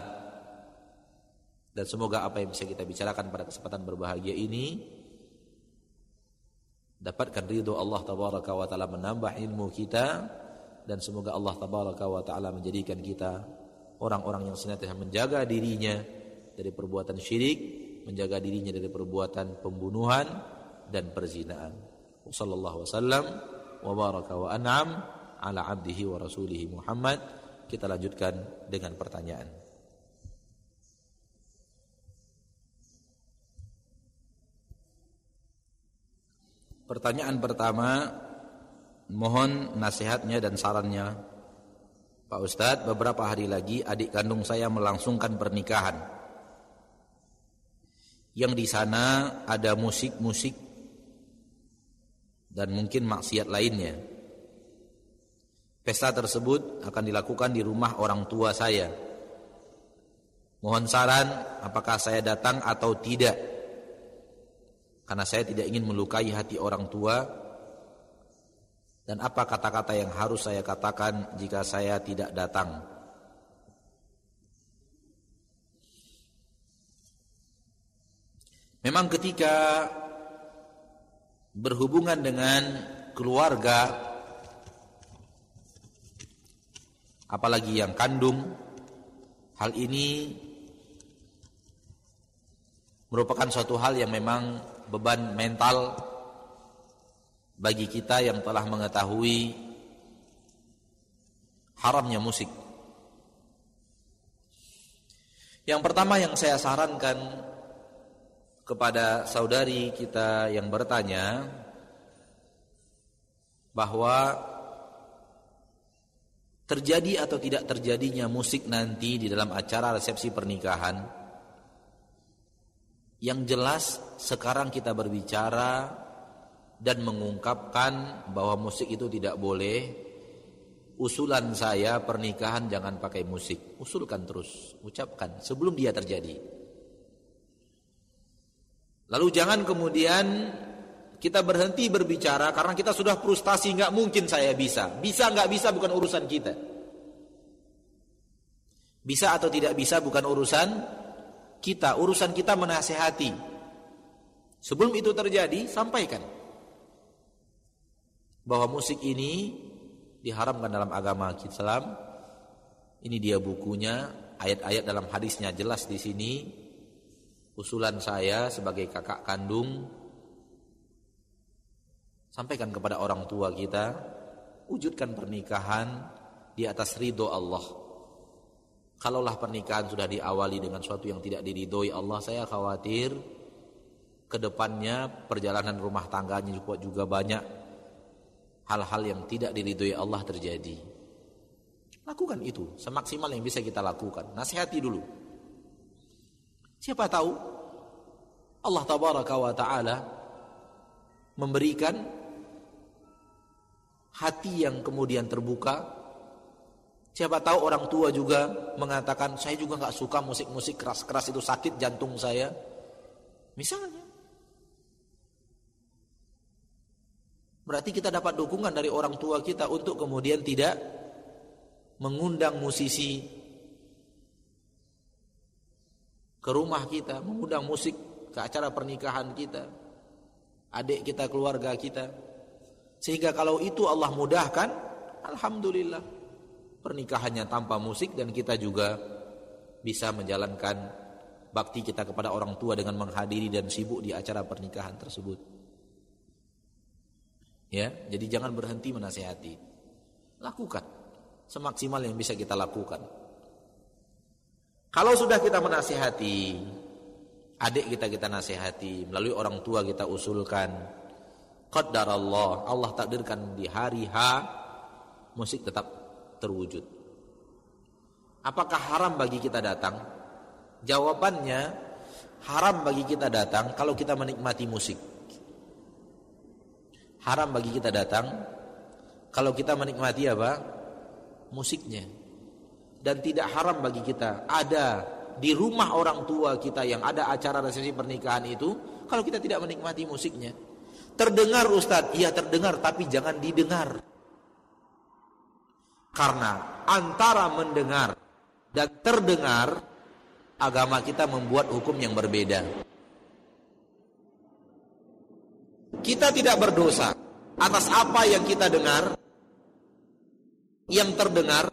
Dan semoga apa yang bisa kita bicarakan pada kesempatan berbahagia ini dapatkan ridho Allah tabaraka wa taala menambah ilmu kita dan semoga Allah tabaraka wa taala menjadikan kita orang-orang yang senantiasa menjaga dirinya dari perbuatan syirik, menjaga dirinya dari perbuatan pembunuhan dan perzinaan. Wassallallahu wasallam wa baraka wa an'am ala abdihi wa rasulihi Muhammad. Kita lanjutkan dengan pertanyaan. Pertanyaan pertama Mohon nasihatnya dan sarannya Pak Ustadz beberapa hari lagi adik kandung saya melangsungkan pernikahan Yang di sana ada musik-musik Dan mungkin maksiat lainnya. Pesta tersebut akan dilakukan di rumah orang tua saya. Mohon saran apakah saya datang atau tidak? Karena saya tidak ingin melukai hati orang tua. Dan apa kata-kata yang harus saya katakan jika saya tidak datang? Memang ketika berhubungan dengan keluarga apalagi yang kandung hal ini merupakan suatu hal yang memang beban mental bagi kita yang telah mengetahui haramnya musik. Yang pertama yang saya sarankan kepada saudari kita yang bertanya bahwa terjadi atau tidak terjadinya musik nanti di dalam acara resepsi pernikahan yang jelas sekarang kita berbicara dan mengungkapkan bahwa musik itu tidak boleh. Usulan saya pernikahan jangan pakai musik. Usulkan terus, ucapkan sebelum dia terjadi. Lalu jangan kemudian kita berhenti berbicara karena kita sudah frustasi nggak mungkin saya bisa. Bisa nggak bisa bukan urusan kita. Bisa atau tidak bisa bukan urusan kita. Urusan kita menasehati. Sebelum itu terjadi, sampaikan. bahwa musik ini diharamkan dalam agama Islam. Ini dia bukunya, ayat-ayat dalam hadisnya jelas di sini. Usulan saya sebagai kakak kandung sampaikan kepada orang tua kita, wujudkan pernikahan di atas ridho Allah. Kalaulah pernikahan sudah diawali dengan suatu yang tidak diridhoi Allah, saya khawatir ke depannya perjalanan rumah tangganya juga, juga banyak hal-hal yang tidak diridhoi Allah terjadi. Lakukan itu semaksimal yang bisa kita lakukan. Nasihati dulu. Siapa tahu Allah tabaraka wa taala memberikan hati yang kemudian terbuka. Siapa tahu orang tua juga mengatakan saya juga nggak suka musik-musik keras-keras itu sakit jantung saya. Misalnya Berarti kita dapat dukungan dari orang tua kita untuk kemudian tidak mengundang musisi ke rumah kita, mengundang musik ke acara pernikahan kita, adik kita, keluarga kita. Sehingga kalau itu Allah mudahkan, alhamdulillah pernikahannya tanpa musik dan kita juga bisa menjalankan bakti kita kepada orang tua dengan menghadiri dan sibuk di acara pernikahan tersebut. Ya, jadi jangan berhenti menasehati. Lakukan semaksimal yang bisa kita lakukan. Kalau sudah kita menasehati, adik kita kita nasihati, melalui orang tua kita usulkan, qaddar Allah, Allah takdirkan di hari H musik tetap terwujud. Apakah haram bagi kita datang? Jawabannya haram bagi kita datang kalau kita menikmati musik haram bagi kita datang kalau kita menikmati apa? musiknya. Dan tidak haram bagi kita ada di rumah orang tua kita yang ada acara resepsi pernikahan itu kalau kita tidak menikmati musiknya. Terdengar Ustadz, iya terdengar tapi jangan didengar. Karena antara mendengar dan terdengar agama kita membuat hukum yang berbeda. Kita tidak berdosa atas apa yang kita dengar, yang terdengar,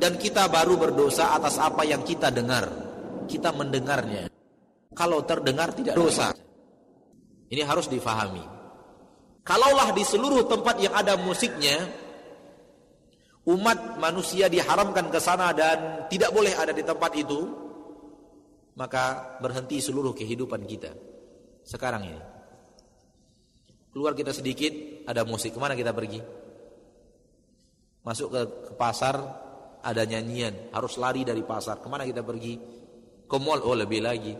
dan kita baru berdosa atas apa yang kita dengar. Kita mendengarnya. Kalau terdengar tidak dosa. Ini harus difahami. Kalaulah di seluruh tempat yang ada musiknya, umat manusia diharamkan ke sana dan tidak boleh ada di tempat itu, maka berhenti seluruh kehidupan kita. Sekarang ini. Keluar kita sedikit, ada musik. Ke mana kita pergi? Masuk ke, ke pasar, ada nyanyian. Harus lari dari pasar. Ke mana kita pergi? Ke mall, oh lebih lagi.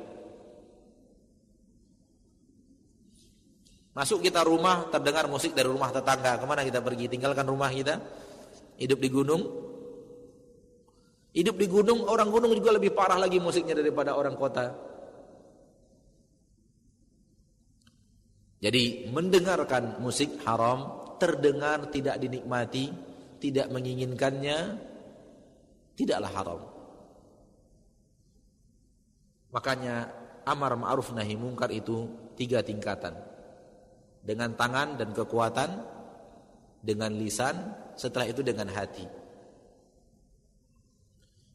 Masuk kita rumah, terdengar musik dari rumah tetangga. Ke mana kita pergi? Tinggalkan rumah kita. Hidup di gunung. Hidup di gunung, orang gunung juga lebih parah lagi musiknya daripada orang kota. Jadi mendengarkan musik haram, terdengar tidak dinikmati, tidak menginginkannya, tidaklah haram. Makanya amar ma'ruf nahi mungkar itu tiga tingkatan. Dengan tangan dan kekuatan, dengan lisan, setelah itu dengan hati.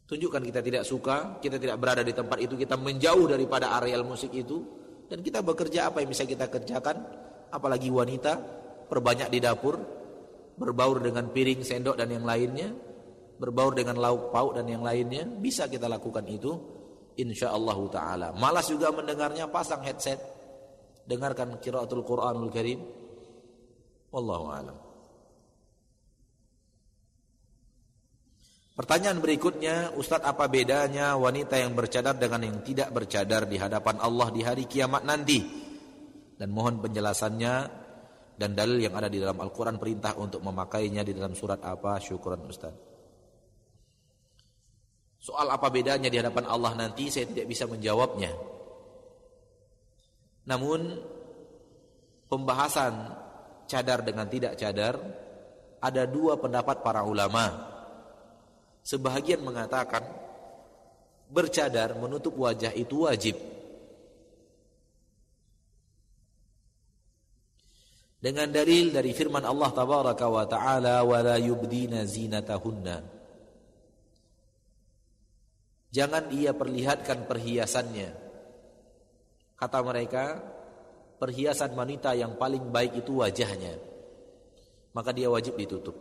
Tunjukkan kita tidak suka, kita tidak berada di tempat itu, kita menjauh daripada areal musik itu, dan kita bekerja apa yang bisa kita kerjakan apalagi wanita perbanyak di dapur berbaur dengan piring sendok dan yang lainnya berbaur dengan lauk pauk dan yang lainnya bisa kita lakukan itu insyaallah taala malas juga mendengarnya pasang headset dengarkan qiraatul Qur'anul Karim wallahu alam Pertanyaan berikutnya, Ustadz apa bedanya wanita yang bercadar dengan yang tidak bercadar di hadapan Allah di hari kiamat nanti? Dan mohon penjelasannya dan dalil yang ada di dalam Al-Quran perintah untuk memakainya di dalam surat apa? Syukuran Ustadz. Soal apa bedanya di hadapan Allah nanti saya tidak bisa menjawabnya. Namun pembahasan cadar dengan tidak cadar ada dua pendapat para ulama Sebahagian mengatakan bercadar menutup wajah itu wajib. dengan dalil dari firman Allah tabaraka wa taala wala yubdina zinatahunna Jangan ia perlihatkan perhiasannya. Kata mereka, perhiasan wanita yang paling baik itu wajahnya. Maka dia wajib ditutup.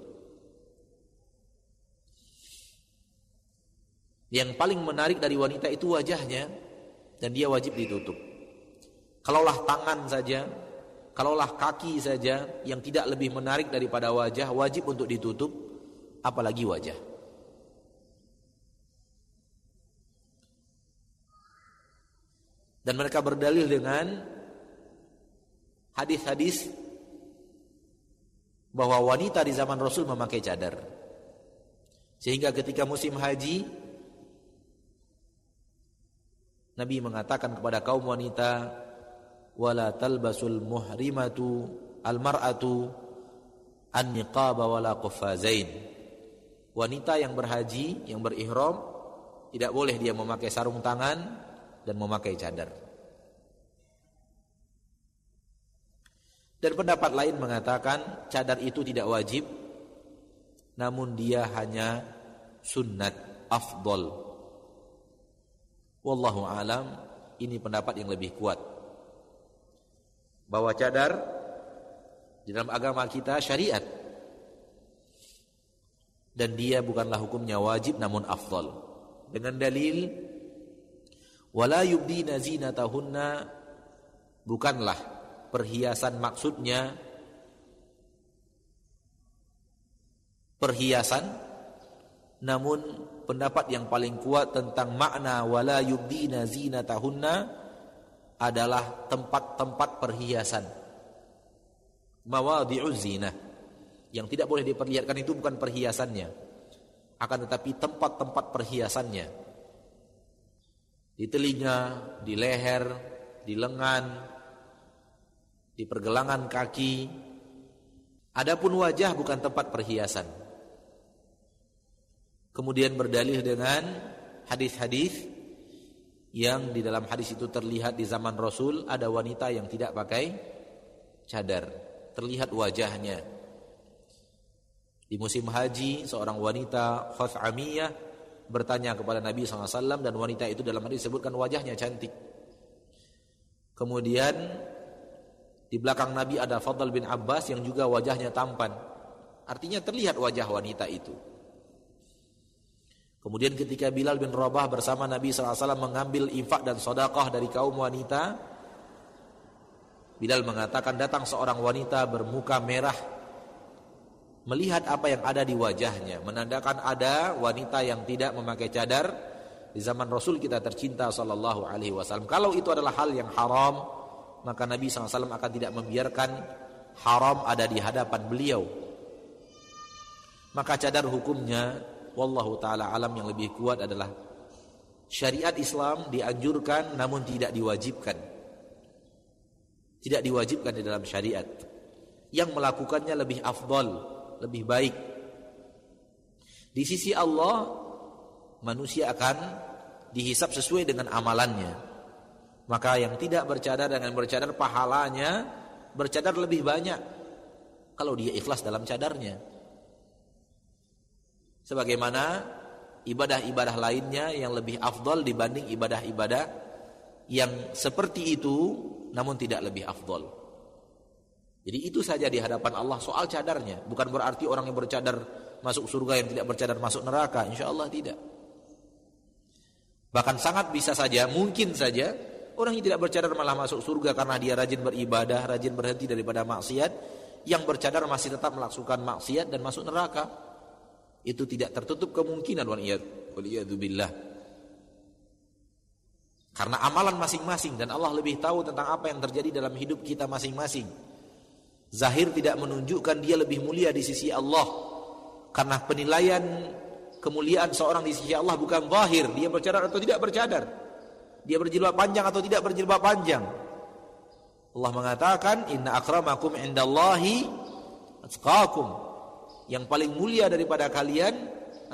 Yang paling menarik dari wanita itu wajahnya dan dia wajib ditutup. Kalaulah tangan saja, kalaulah kaki saja yang tidak lebih menarik daripada wajah wajib untuk ditutup, apalagi wajah. Dan mereka berdalil dengan hadis-hadis bahwa wanita di zaman Rasul memakai cadar. Sehingga ketika musim haji Nabi mengatakan kepada kaum wanita wala talbasul muhrimatu almar'atu an-niqaba wala qaffazain. Wanita yang berhaji, yang berihram tidak boleh dia memakai sarung tangan dan memakai cadar. Dan pendapat lain mengatakan cadar itu tidak wajib namun dia hanya sunnat afdol. Wallahu alam ini pendapat yang lebih kuat. Bahwa cadar di dalam agama kita syariat dan dia bukanlah hukumnya wajib namun afdol. Dengan dalil Wala yubdina zinatahunna. Bukanlah perhiasan maksudnya perhiasan namun pendapat yang paling kuat tentang makna wala yubdina zinatahunna adalah tempat-tempat perhiasan. Mawadhi'uz zina yang tidak boleh diperlihatkan itu bukan perhiasannya akan tetapi tempat-tempat perhiasannya di telinga, di leher, di lengan, di pergelangan kaki. Adapun wajah bukan tempat perhiasan. Kemudian berdalih dengan hadis-hadis yang di dalam hadis itu terlihat di zaman Rasul ada wanita yang tidak pakai cadar, terlihat wajahnya. Di musim haji seorang wanita Khaf'amiyah bertanya kepada Nabi SAW dan wanita itu dalam hadis disebutkan wajahnya cantik. Kemudian di belakang Nabi ada Fadl bin Abbas yang juga wajahnya tampan. Artinya terlihat wajah wanita itu. Kemudian ketika Bilal bin Rabah bersama Nabi SAW mengambil infak dan sodakah dari kaum wanita, Bilal mengatakan datang seorang wanita bermuka merah melihat apa yang ada di wajahnya menandakan ada wanita yang tidak memakai cadar di zaman Rasul kita tercinta sallallahu alaihi wasallam. Kalau itu adalah hal yang haram maka Nabi SAW akan tidak membiarkan haram ada di hadapan beliau. Maka cadar hukumnya wallahu taala alam yang lebih kuat adalah syariat Islam dianjurkan namun tidak diwajibkan. Tidak diwajibkan di dalam syariat. Yang melakukannya lebih afdal lebih baik. Di sisi Allah manusia akan dihisap sesuai dengan amalannya. Maka yang tidak bercadar dengan bercadar pahalanya bercadar lebih banyak kalau dia ikhlas dalam cadarnya. Sebagaimana ibadah-ibadah lainnya yang lebih afdol dibanding ibadah-ibadah yang seperti itu namun tidak lebih afdol. Jadi itu saja di hadapan Allah soal cadarnya. Bukan berarti orang yang bercadar masuk surga yang tidak bercadar masuk neraka. Insya Allah tidak. Bahkan sangat bisa saja, mungkin saja orang yang tidak bercadar malah masuk surga karena dia rajin beribadah, rajin berhenti daripada maksiat. Yang bercadar masih tetap melakukan maksiat dan masuk neraka. Itu tidak tertutup kemungkinan waliyadzubillah. Karena amalan masing-masing dan Allah lebih tahu tentang apa yang terjadi dalam hidup kita masing-masing. Zahir tidak menunjukkan dia lebih mulia di sisi Allah. Karena penilaian kemuliaan seorang di sisi Allah bukan zahir, dia bercadar atau tidak bercadar. Dia berjilbab panjang atau tidak berjilbab panjang. Allah mengatakan, "Inna akramakum indallahi atqakum." Yang paling mulia daripada kalian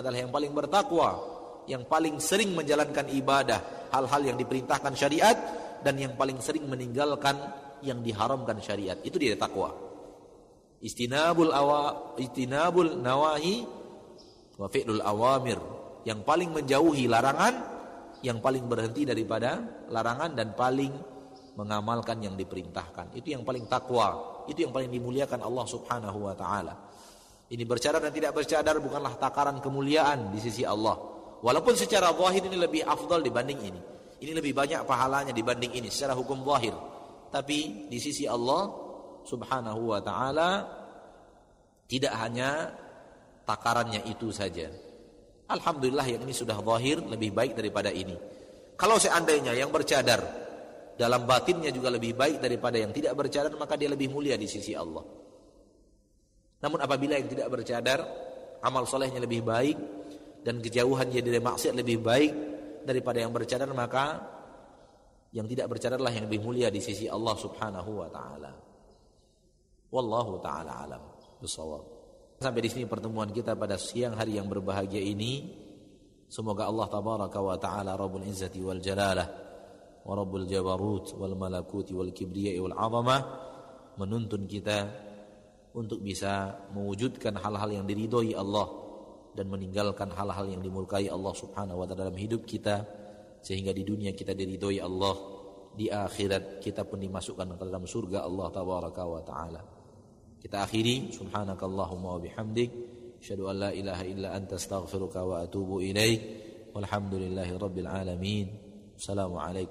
adalah yang paling bertakwa, yang paling sering menjalankan ibadah, hal-hal yang diperintahkan syariat dan yang paling sering meninggalkan yang diharamkan syariat. Itu dia takwa. Istinabul awa istinabul nawahi wa fi'lul awamir. Yang paling menjauhi larangan, yang paling berhenti daripada larangan dan paling mengamalkan yang diperintahkan. Itu yang paling takwa, itu yang paling dimuliakan Allah Subhanahu wa taala. Ini bercadar dan tidak bercadar bukanlah takaran kemuliaan di sisi Allah. Walaupun secara zahir ini lebih afdal dibanding ini. Ini lebih banyak pahalanya dibanding ini secara hukum zahir. Tapi di sisi Allah Subhanahu wa taala tidak hanya takarannya itu saja. Alhamdulillah yang ini sudah zahir lebih baik daripada ini. Kalau seandainya yang bercadar dalam batinnya juga lebih baik daripada yang tidak bercadar maka dia lebih mulia di sisi Allah. Namun apabila yang tidak bercadar amal solehnya lebih baik dan kejauhannya dari maksiat lebih baik daripada yang bercadar maka yang tidak bercadarlah yang lebih mulia di sisi Allah Subhanahu wa taala. Wallahu taala alam bisawab. Sampai di sini pertemuan kita pada siang hari yang berbahagia ini. Semoga Allah tabaraka wa taala Rabbul Izzati wal Jalalah wa Rabbul Jabarut wal Malakuti wal Kibriya wal Azamah menuntun kita untuk bisa mewujudkan hal-hal yang diridhoi Allah dan meninggalkan hal-hal yang dimurkai Allah Subhanahu wa taala dalam hidup kita sehingga di dunia kita diridhoi Allah di akhirat kita pun dimasukkan ke dalam surga Allah tabaraka wa taala kita akhiri subhanakallahumma wa bihamdik asyhadu an la ilaha illa anta astaghfiruka wa atubu ilaik walhamdulillahi rabbil alamin assalamu alaikum